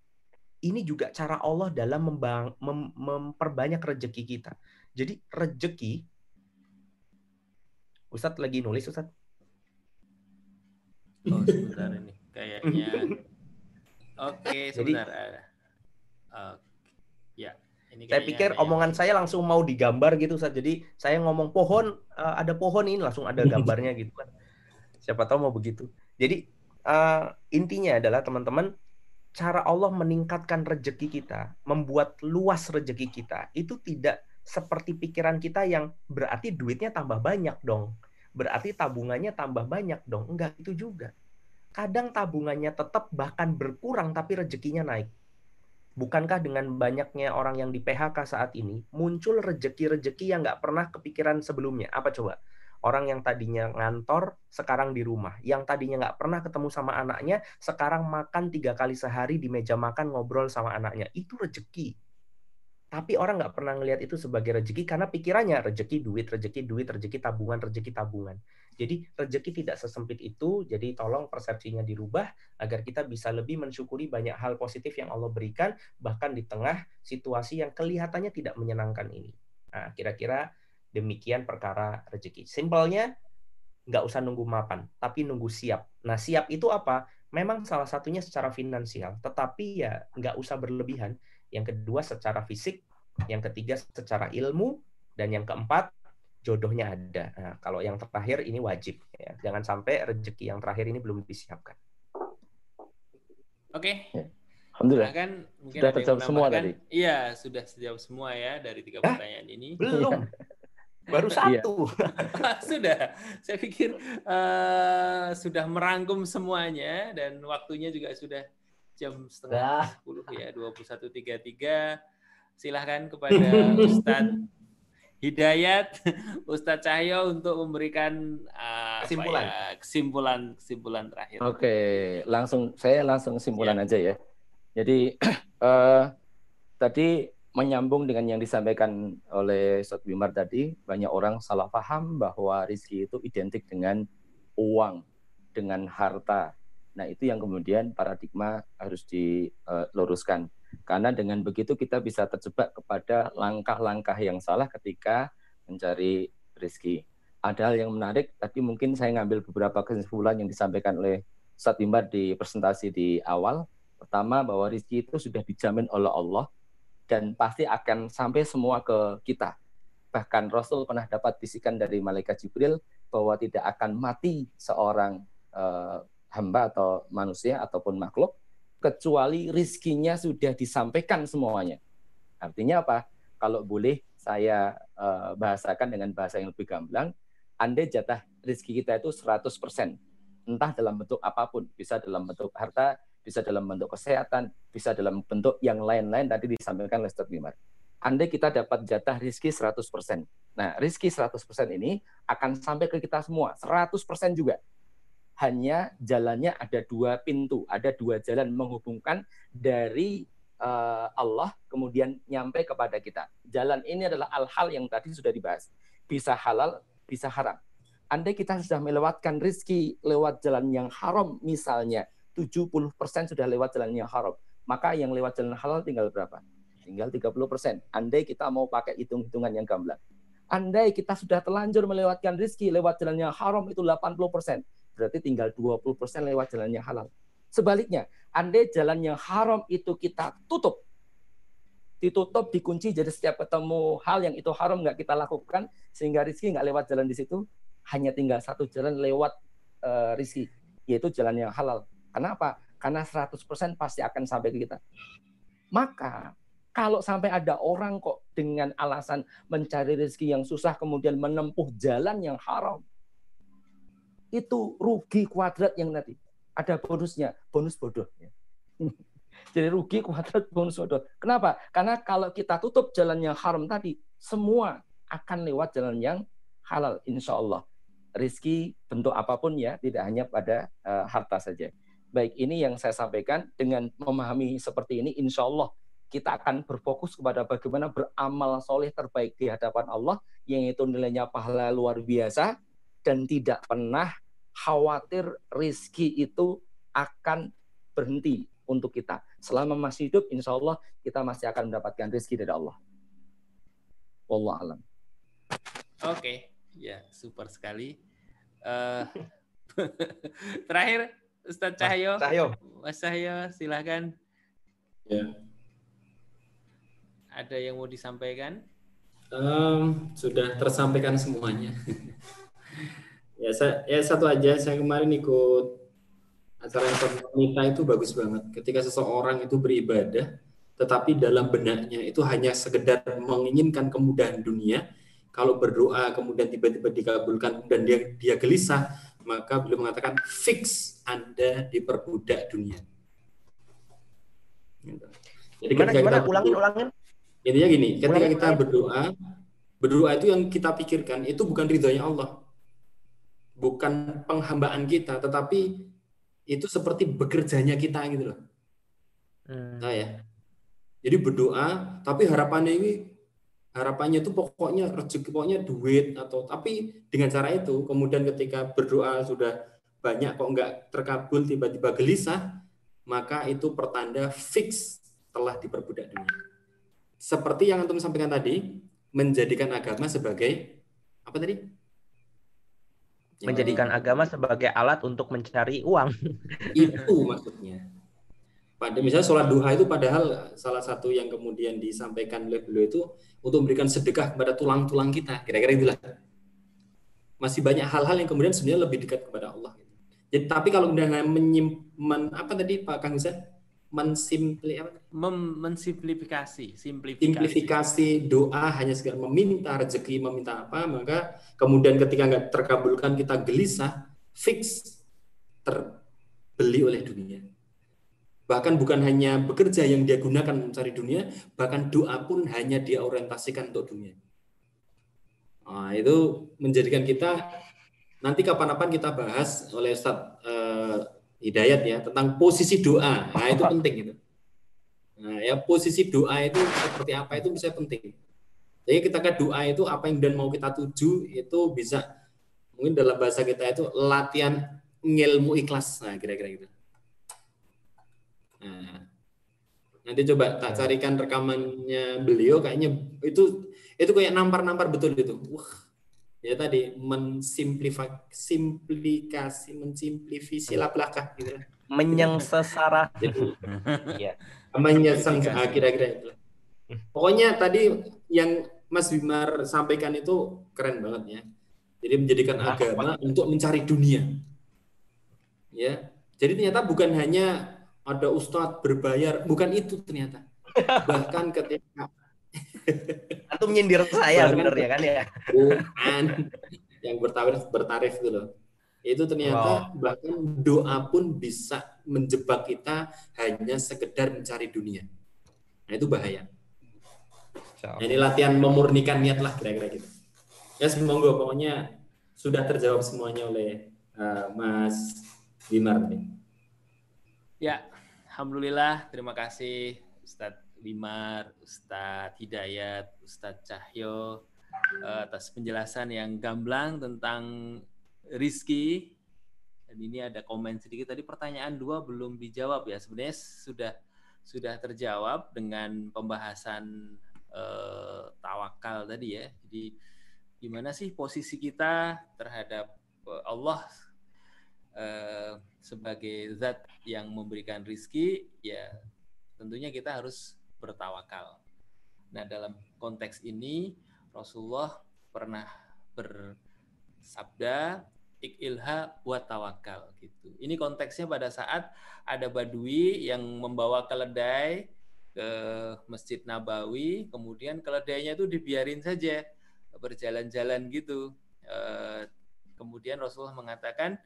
Ini juga cara Allah dalam membang, mem, memperbanyak rejeki kita. Jadi rejeki, Ustadz lagi nulis Ustadz? Oh sebentar ini, kayaknya. Oke, sebentar. Jadi, uh, ya. Ini saya pikir omongan saya langsung mau digambar gitu Ustaz. Jadi saya ngomong pohon uh, ada pohon ini langsung ada gambarnya gitu kan. Siapa tahu mau begitu. Jadi uh, intinya adalah teman-teman cara Allah meningkatkan rejeki kita, membuat luas rejeki kita itu tidak seperti pikiran kita yang berarti duitnya tambah banyak dong. Berarti tabungannya tambah banyak dong. Enggak itu juga. Kadang tabungannya tetap bahkan berkurang tapi rezekinya naik Bukankah dengan banyaknya orang yang di PHK saat ini muncul rejeki-rejeki yang nggak pernah kepikiran sebelumnya? Apa coba? Orang yang tadinya ngantor sekarang di rumah, yang tadinya nggak pernah ketemu sama anaknya, sekarang makan tiga kali sehari di meja makan ngobrol sama anaknya. Itu rejeki. Tapi orang nggak pernah ngelihat itu sebagai rezeki karena pikirannya rezeki duit, rezeki duit, rezeki tabungan, rezeki tabungan. Jadi rezeki tidak sesempit itu. Jadi tolong persepsinya dirubah agar kita bisa lebih mensyukuri banyak hal positif yang Allah berikan bahkan di tengah situasi yang kelihatannya tidak menyenangkan ini. Nah, kira-kira demikian perkara rezeki. Simpelnya nggak usah nunggu mapan, tapi nunggu siap. Nah, siap itu apa? Memang salah satunya secara finansial, tetapi ya nggak usah berlebihan yang kedua secara fisik, yang ketiga secara ilmu, dan yang keempat jodohnya ada. Nah, kalau yang terakhir ini wajib, ya. jangan sampai rezeki yang terakhir ini belum disiapkan. Oke. Okay. Ya. Alhamdulillah. Nah, kan mungkin sudah terjawab semua tadi. Iya, sudah terjawab semua ya dari tiga pertanyaan ini. Belum. Baru iya. satu. sudah. Saya pikir uh, sudah merangkum semuanya dan waktunya juga sudah jam setengah sepuluh ya dua puluh satu tiga tiga silahkan kepada Ustadz Hidayat Ustadz Cahyo untuk memberikan uh, kesimpulan ya, kesimpulan kesimpulan terakhir. Oke, langsung saya langsung kesimpulan ya. aja ya. Jadi uh, tadi menyambung dengan yang disampaikan oleh Ustadz Bimar tadi, banyak orang salah paham bahwa rizki itu identik dengan uang, dengan harta, Nah, itu yang kemudian paradigma harus diluruskan. Karena dengan begitu kita bisa terjebak kepada langkah-langkah yang salah ketika mencari rezeki. Ada hal yang menarik, tadi mungkin saya ngambil beberapa kesimpulan yang disampaikan oleh Ustaz Bimbar di presentasi di awal. Pertama, bahwa rezeki itu sudah dijamin oleh Allah dan pasti akan sampai semua ke kita. Bahkan Rasul pernah dapat bisikan dari malaikat Jibril bahwa tidak akan mati seorang uh, hamba atau manusia ataupun makhluk kecuali rizkinya sudah disampaikan semuanya. Artinya apa? Kalau boleh saya uh, bahasakan dengan bahasa yang lebih gamblang, Anda jatah rizki kita itu 100%. Entah dalam bentuk apa pun, bisa dalam bentuk harta, bisa dalam bentuk kesehatan, bisa dalam bentuk yang lain-lain tadi disampaikan Ustaz Bimar. Andai kita dapat jatah rizki 100%. Nah, rizki 100% ini akan sampai ke kita semua, 100% juga hanya jalannya ada dua pintu, ada dua jalan menghubungkan dari uh, Allah kemudian nyampe kepada kita. Jalan ini adalah hal-hal yang tadi sudah dibahas. Bisa halal, bisa haram. Andai kita sudah melewatkan rizki lewat jalan yang haram misalnya, 70% sudah lewat jalan yang haram. Maka yang lewat jalan halal tinggal berapa? Tinggal 30%. Andai kita mau pakai hitung-hitungan yang gamblang. Andai kita sudah terlanjur melewatkan rizki lewat jalan yang haram itu 80% berarti tinggal 20% lewat jalan yang halal. Sebaliknya, andai jalan yang haram itu kita tutup, ditutup, dikunci, jadi setiap ketemu hal yang itu haram nggak kita lakukan, sehingga rizki nggak lewat jalan di situ, hanya tinggal satu jalan lewat uh, rizki, yaitu jalan yang halal. Kenapa? Karena 100% pasti akan sampai ke kita. Maka kalau sampai ada orang kok dengan alasan mencari rezeki yang susah kemudian menempuh jalan yang haram, itu rugi kuadrat yang nanti ada bonusnya, bonus bodoh. Jadi rugi kuadrat pun sodo. Kenapa? Karena kalau kita tutup jalan yang haram tadi, semua akan lewat jalan yang halal, insya Allah. Rizki bentuk apa pun ya, tidak hanya pada uh, harta saja. Baik, ini yang saya sampaikan dengan memahami seperti ini, insya Allah kita akan berfokus kepada bagaimana beramal soleh terbaik di hadapan Allah, yang itu nilainya pahala luar biasa, dan tidak pernah khawatir rizki itu akan berhenti untuk kita. Selama masih hidup, insya Allah kita masih akan mendapatkan rizki dari Allah. Wallah alam. Oke, okay. ya super sekali. Uh, terakhir, Ustadz Cahyo. Mas Cahyo. Mas Cahyo, silahkan. Ya ada yang mau disampaikan? Um, sudah tersampaikan semuanya. ya, saya, ya satu aja. Saya kemarin ikut acara wanita itu bagus banget. Ketika seseorang itu beribadah, tetapi dalam benaknya itu hanya sekedar menginginkan kemudahan dunia. Kalau berdoa kemudian tiba-tiba dikabulkan dan dia dia gelisah, maka beliau mengatakan fix Anda diperbudak dunia. Gitu. Jadi gimana, gimana? Kita, ulangin, ulangin. Intinya gini, ketika kita berdoa, berdoa itu yang kita pikirkan itu bukan ridhonya Allah. Bukan penghambaan kita, tetapi itu seperti bekerjanya kita gitu loh. Hmm. Nah ya. Jadi berdoa, tapi harapannya ini harapannya itu pokoknya rezeki pokoknya duit atau tapi dengan cara itu kemudian ketika berdoa sudah banyak kok nggak terkabul tiba-tiba gelisah maka itu pertanda fix telah diperbudak dunia seperti yang antum sampaikan tadi, menjadikan agama sebagai apa tadi? Menjadikan agama sebagai alat untuk mencari uang. Itu maksudnya. Pada misalnya sholat duha itu padahal salah satu yang kemudian disampaikan oleh beliau itu untuk memberikan sedekah kepada tulang-tulang kita. Kira-kira itulah. Masih banyak hal-hal yang kemudian sebenarnya lebih dekat kepada Allah. Jadi tapi kalau kemudian menyimpan apa tadi Pak Kang Ustaz? mensimpli apa? Mem mensimplifikasi, simplifikasi. Simplifikasi doa hanya sekedar meminta rezeki, meminta apa, maka kemudian ketika nggak terkabulkan kita gelisah, fix terbeli oleh dunia. Bahkan bukan hanya bekerja yang dia gunakan mencari dunia, bahkan doa pun hanya dia orientasikan untuk dunia. Nah, itu menjadikan kita nanti kapan-kapan kita bahas oleh Ustaz eh, Hidayat ya tentang posisi doa. Nah, itu penting itu. Nah, ya posisi doa itu seperti apa itu bisa penting. Jadi kita ke doa itu apa yang dan mau kita tuju itu bisa mungkin dalam bahasa kita itu latihan ngilmu ikhlas. Nah, kira-kira gitu. Nah, nanti coba tak carikan rekamannya beliau kayaknya itu itu kayak nampar-nampar betul itu. Wah, ya tadi mensimplifikasi simplikasi mensimplifikasi lah belakang gitu. Menyengsara ya menyengsara kira-kira itu pokoknya tadi yang Mas Bimar sampaikan itu keren banget ya. Jadi menjadikan agama untuk mencari dunia. Ya. Jadi ternyata bukan hanya ada ustadz berbayar bukan itu ternyata bahkan ketika Antum nyindir saya sebenarnya kan ya. Bukan. Yang bertarif bertarif itu loh. Itu ternyata wow. bahkan doa pun bisa menjebak kita hanya sekedar mencari dunia. Nah itu bahaya. Nah, ini latihan memurnikan niat lah kira-kira gitu. Ya semoga pokoknya sudah terjawab semuanya oleh uh, Mas Bimar nih. Ya, alhamdulillah terima kasih Ustadz Limar, Ustadz Hidayat, Ustadz Cahyo uh, atas penjelasan yang gamblang tentang Rizki. Dan ini ada komen sedikit tadi pertanyaan dua belum dijawab ya. Sebenarnya sudah sudah terjawab dengan pembahasan uh, tawakal tadi ya. Jadi gimana sih posisi kita terhadap eh, Allah uh, sebagai zat yang memberikan rizki ya tentunya kita harus bertawakal. Nah, dalam konteks ini Rasulullah pernah bersabda ikilha buat tawakal gitu. Ini konteksnya pada saat ada badui yang membawa keledai ke Masjid Nabawi, kemudian keledainya itu dibiarin saja berjalan-jalan gitu. Eh, kemudian Rasulullah mengatakan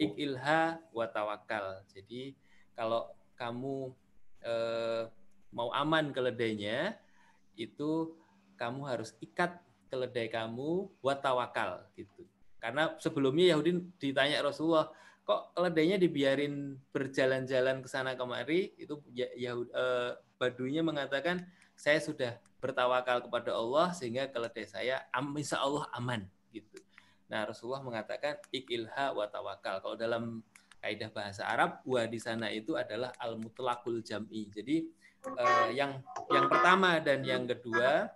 ikilha buat tawakal. Jadi kalau kamu eh, mau aman keledainya itu kamu harus ikat keledai kamu buat tawakal gitu. Karena sebelumnya Yahudi ditanya Rasulullah, kok keledainya dibiarin berjalan-jalan ke sana kemari? Itu Yahudi, eh, Baduinya mengatakan, saya sudah bertawakal kepada Allah sehingga keledai saya insya Allah aman gitu. Nah Rasulullah mengatakan ikilha wa tawakal. Kalau dalam kaidah bahasa Arab, wa di sana itu adalah al mutlakul jam'i. Jadi eh, yang yang pertama dan yang kedua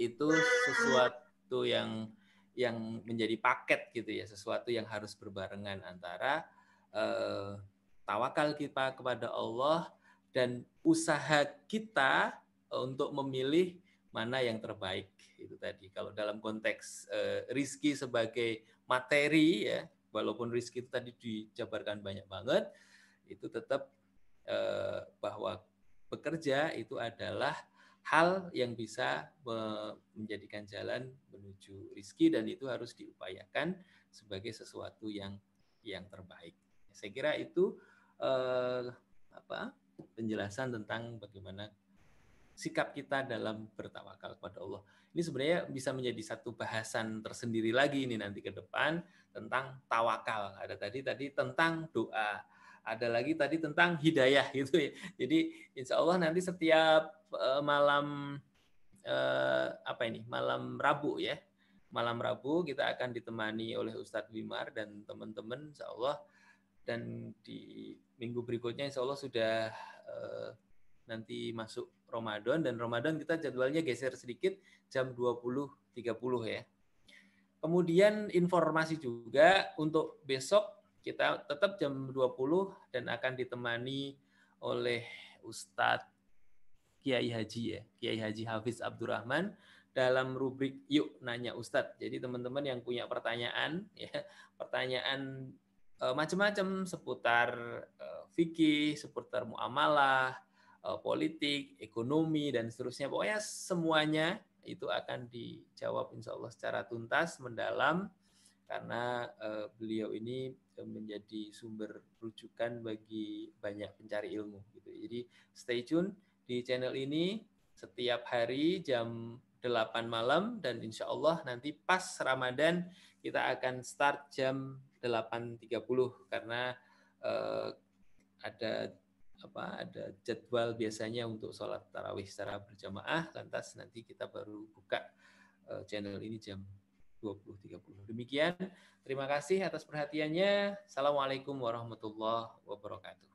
itu sesuatu yang yang menjadi paket gitu ya, sesuatu yang harus berbarengan antara eh, tawakal kita kepada Allah dan usaha kita untuk memilih mana yang terbaik itu tadi. Kalau dalam konteks eh, rizki sebagai materi ya, walaupun rizki itu tadi dijabarkan banyak banget, itu tetap eh, bahwa bekerja itu adalah hal yang bisa menjadikan jalan menuju rizki dan itu harus diupayakan sebagai sesuatu yang yang terbaik. Saya kira itu eh, apa penjelasan tentang bagaimana sikap kita dalam bertawakal kepada Allah. Ini sebenarnya bisa menjadi satu bahasan tersendiri lagi ini nanti ke depan tentang tawakal. Ada tadi tadi tentang doa ada lagi tadi tentang hidayah gitu ya. Jadi insya Allah nanti setiap uh, malam uh, apa ini malam Rabu ya malam Rabu kita akan ditemani oleh Ustadz Wimar dan teman-teman insya Allah dan di minggu berikutnya insya Allah sudah uh, nanti masuk Ramadan dan Ramadan kita jadwalnya geser sedikit jam 20.30 ya. Kemudian informasi juga untuk besok kita tetap jam 20 dan akan ditemani oleh Ustadz Kiai Haji ya, Kiai Haji Hafiz Abdurrahman dalam rubrik Yuk Nanya Ustadz. Jadi teman-teman yang punya pertanyaan, ya pertanyaan e, macam-macam seputar e, fikih, seputar muamalah, politik, ekonomi, dan seterusnya. Pokoknya semuanya itu akan dijawab insya Allah secara tuntas, mendalam, karena uh, beliau ini menjadi sumber rujukan bagi banyak pencari ilmu gitu. Jadi stay tune di channel ini setiap hari jam 8 malam dan insya Allah nanti pas Ramadan kita akan start jam 8.30 karena ada apa ada jadwal biasanya untuk sholat tarawih secara berjamaah lantas nanti kita baru buka uh, channel ini jam 20.30. Demikian, terima kasih atas perhatiannya. Assalamualaikum warahmatullahi wabarakatuh.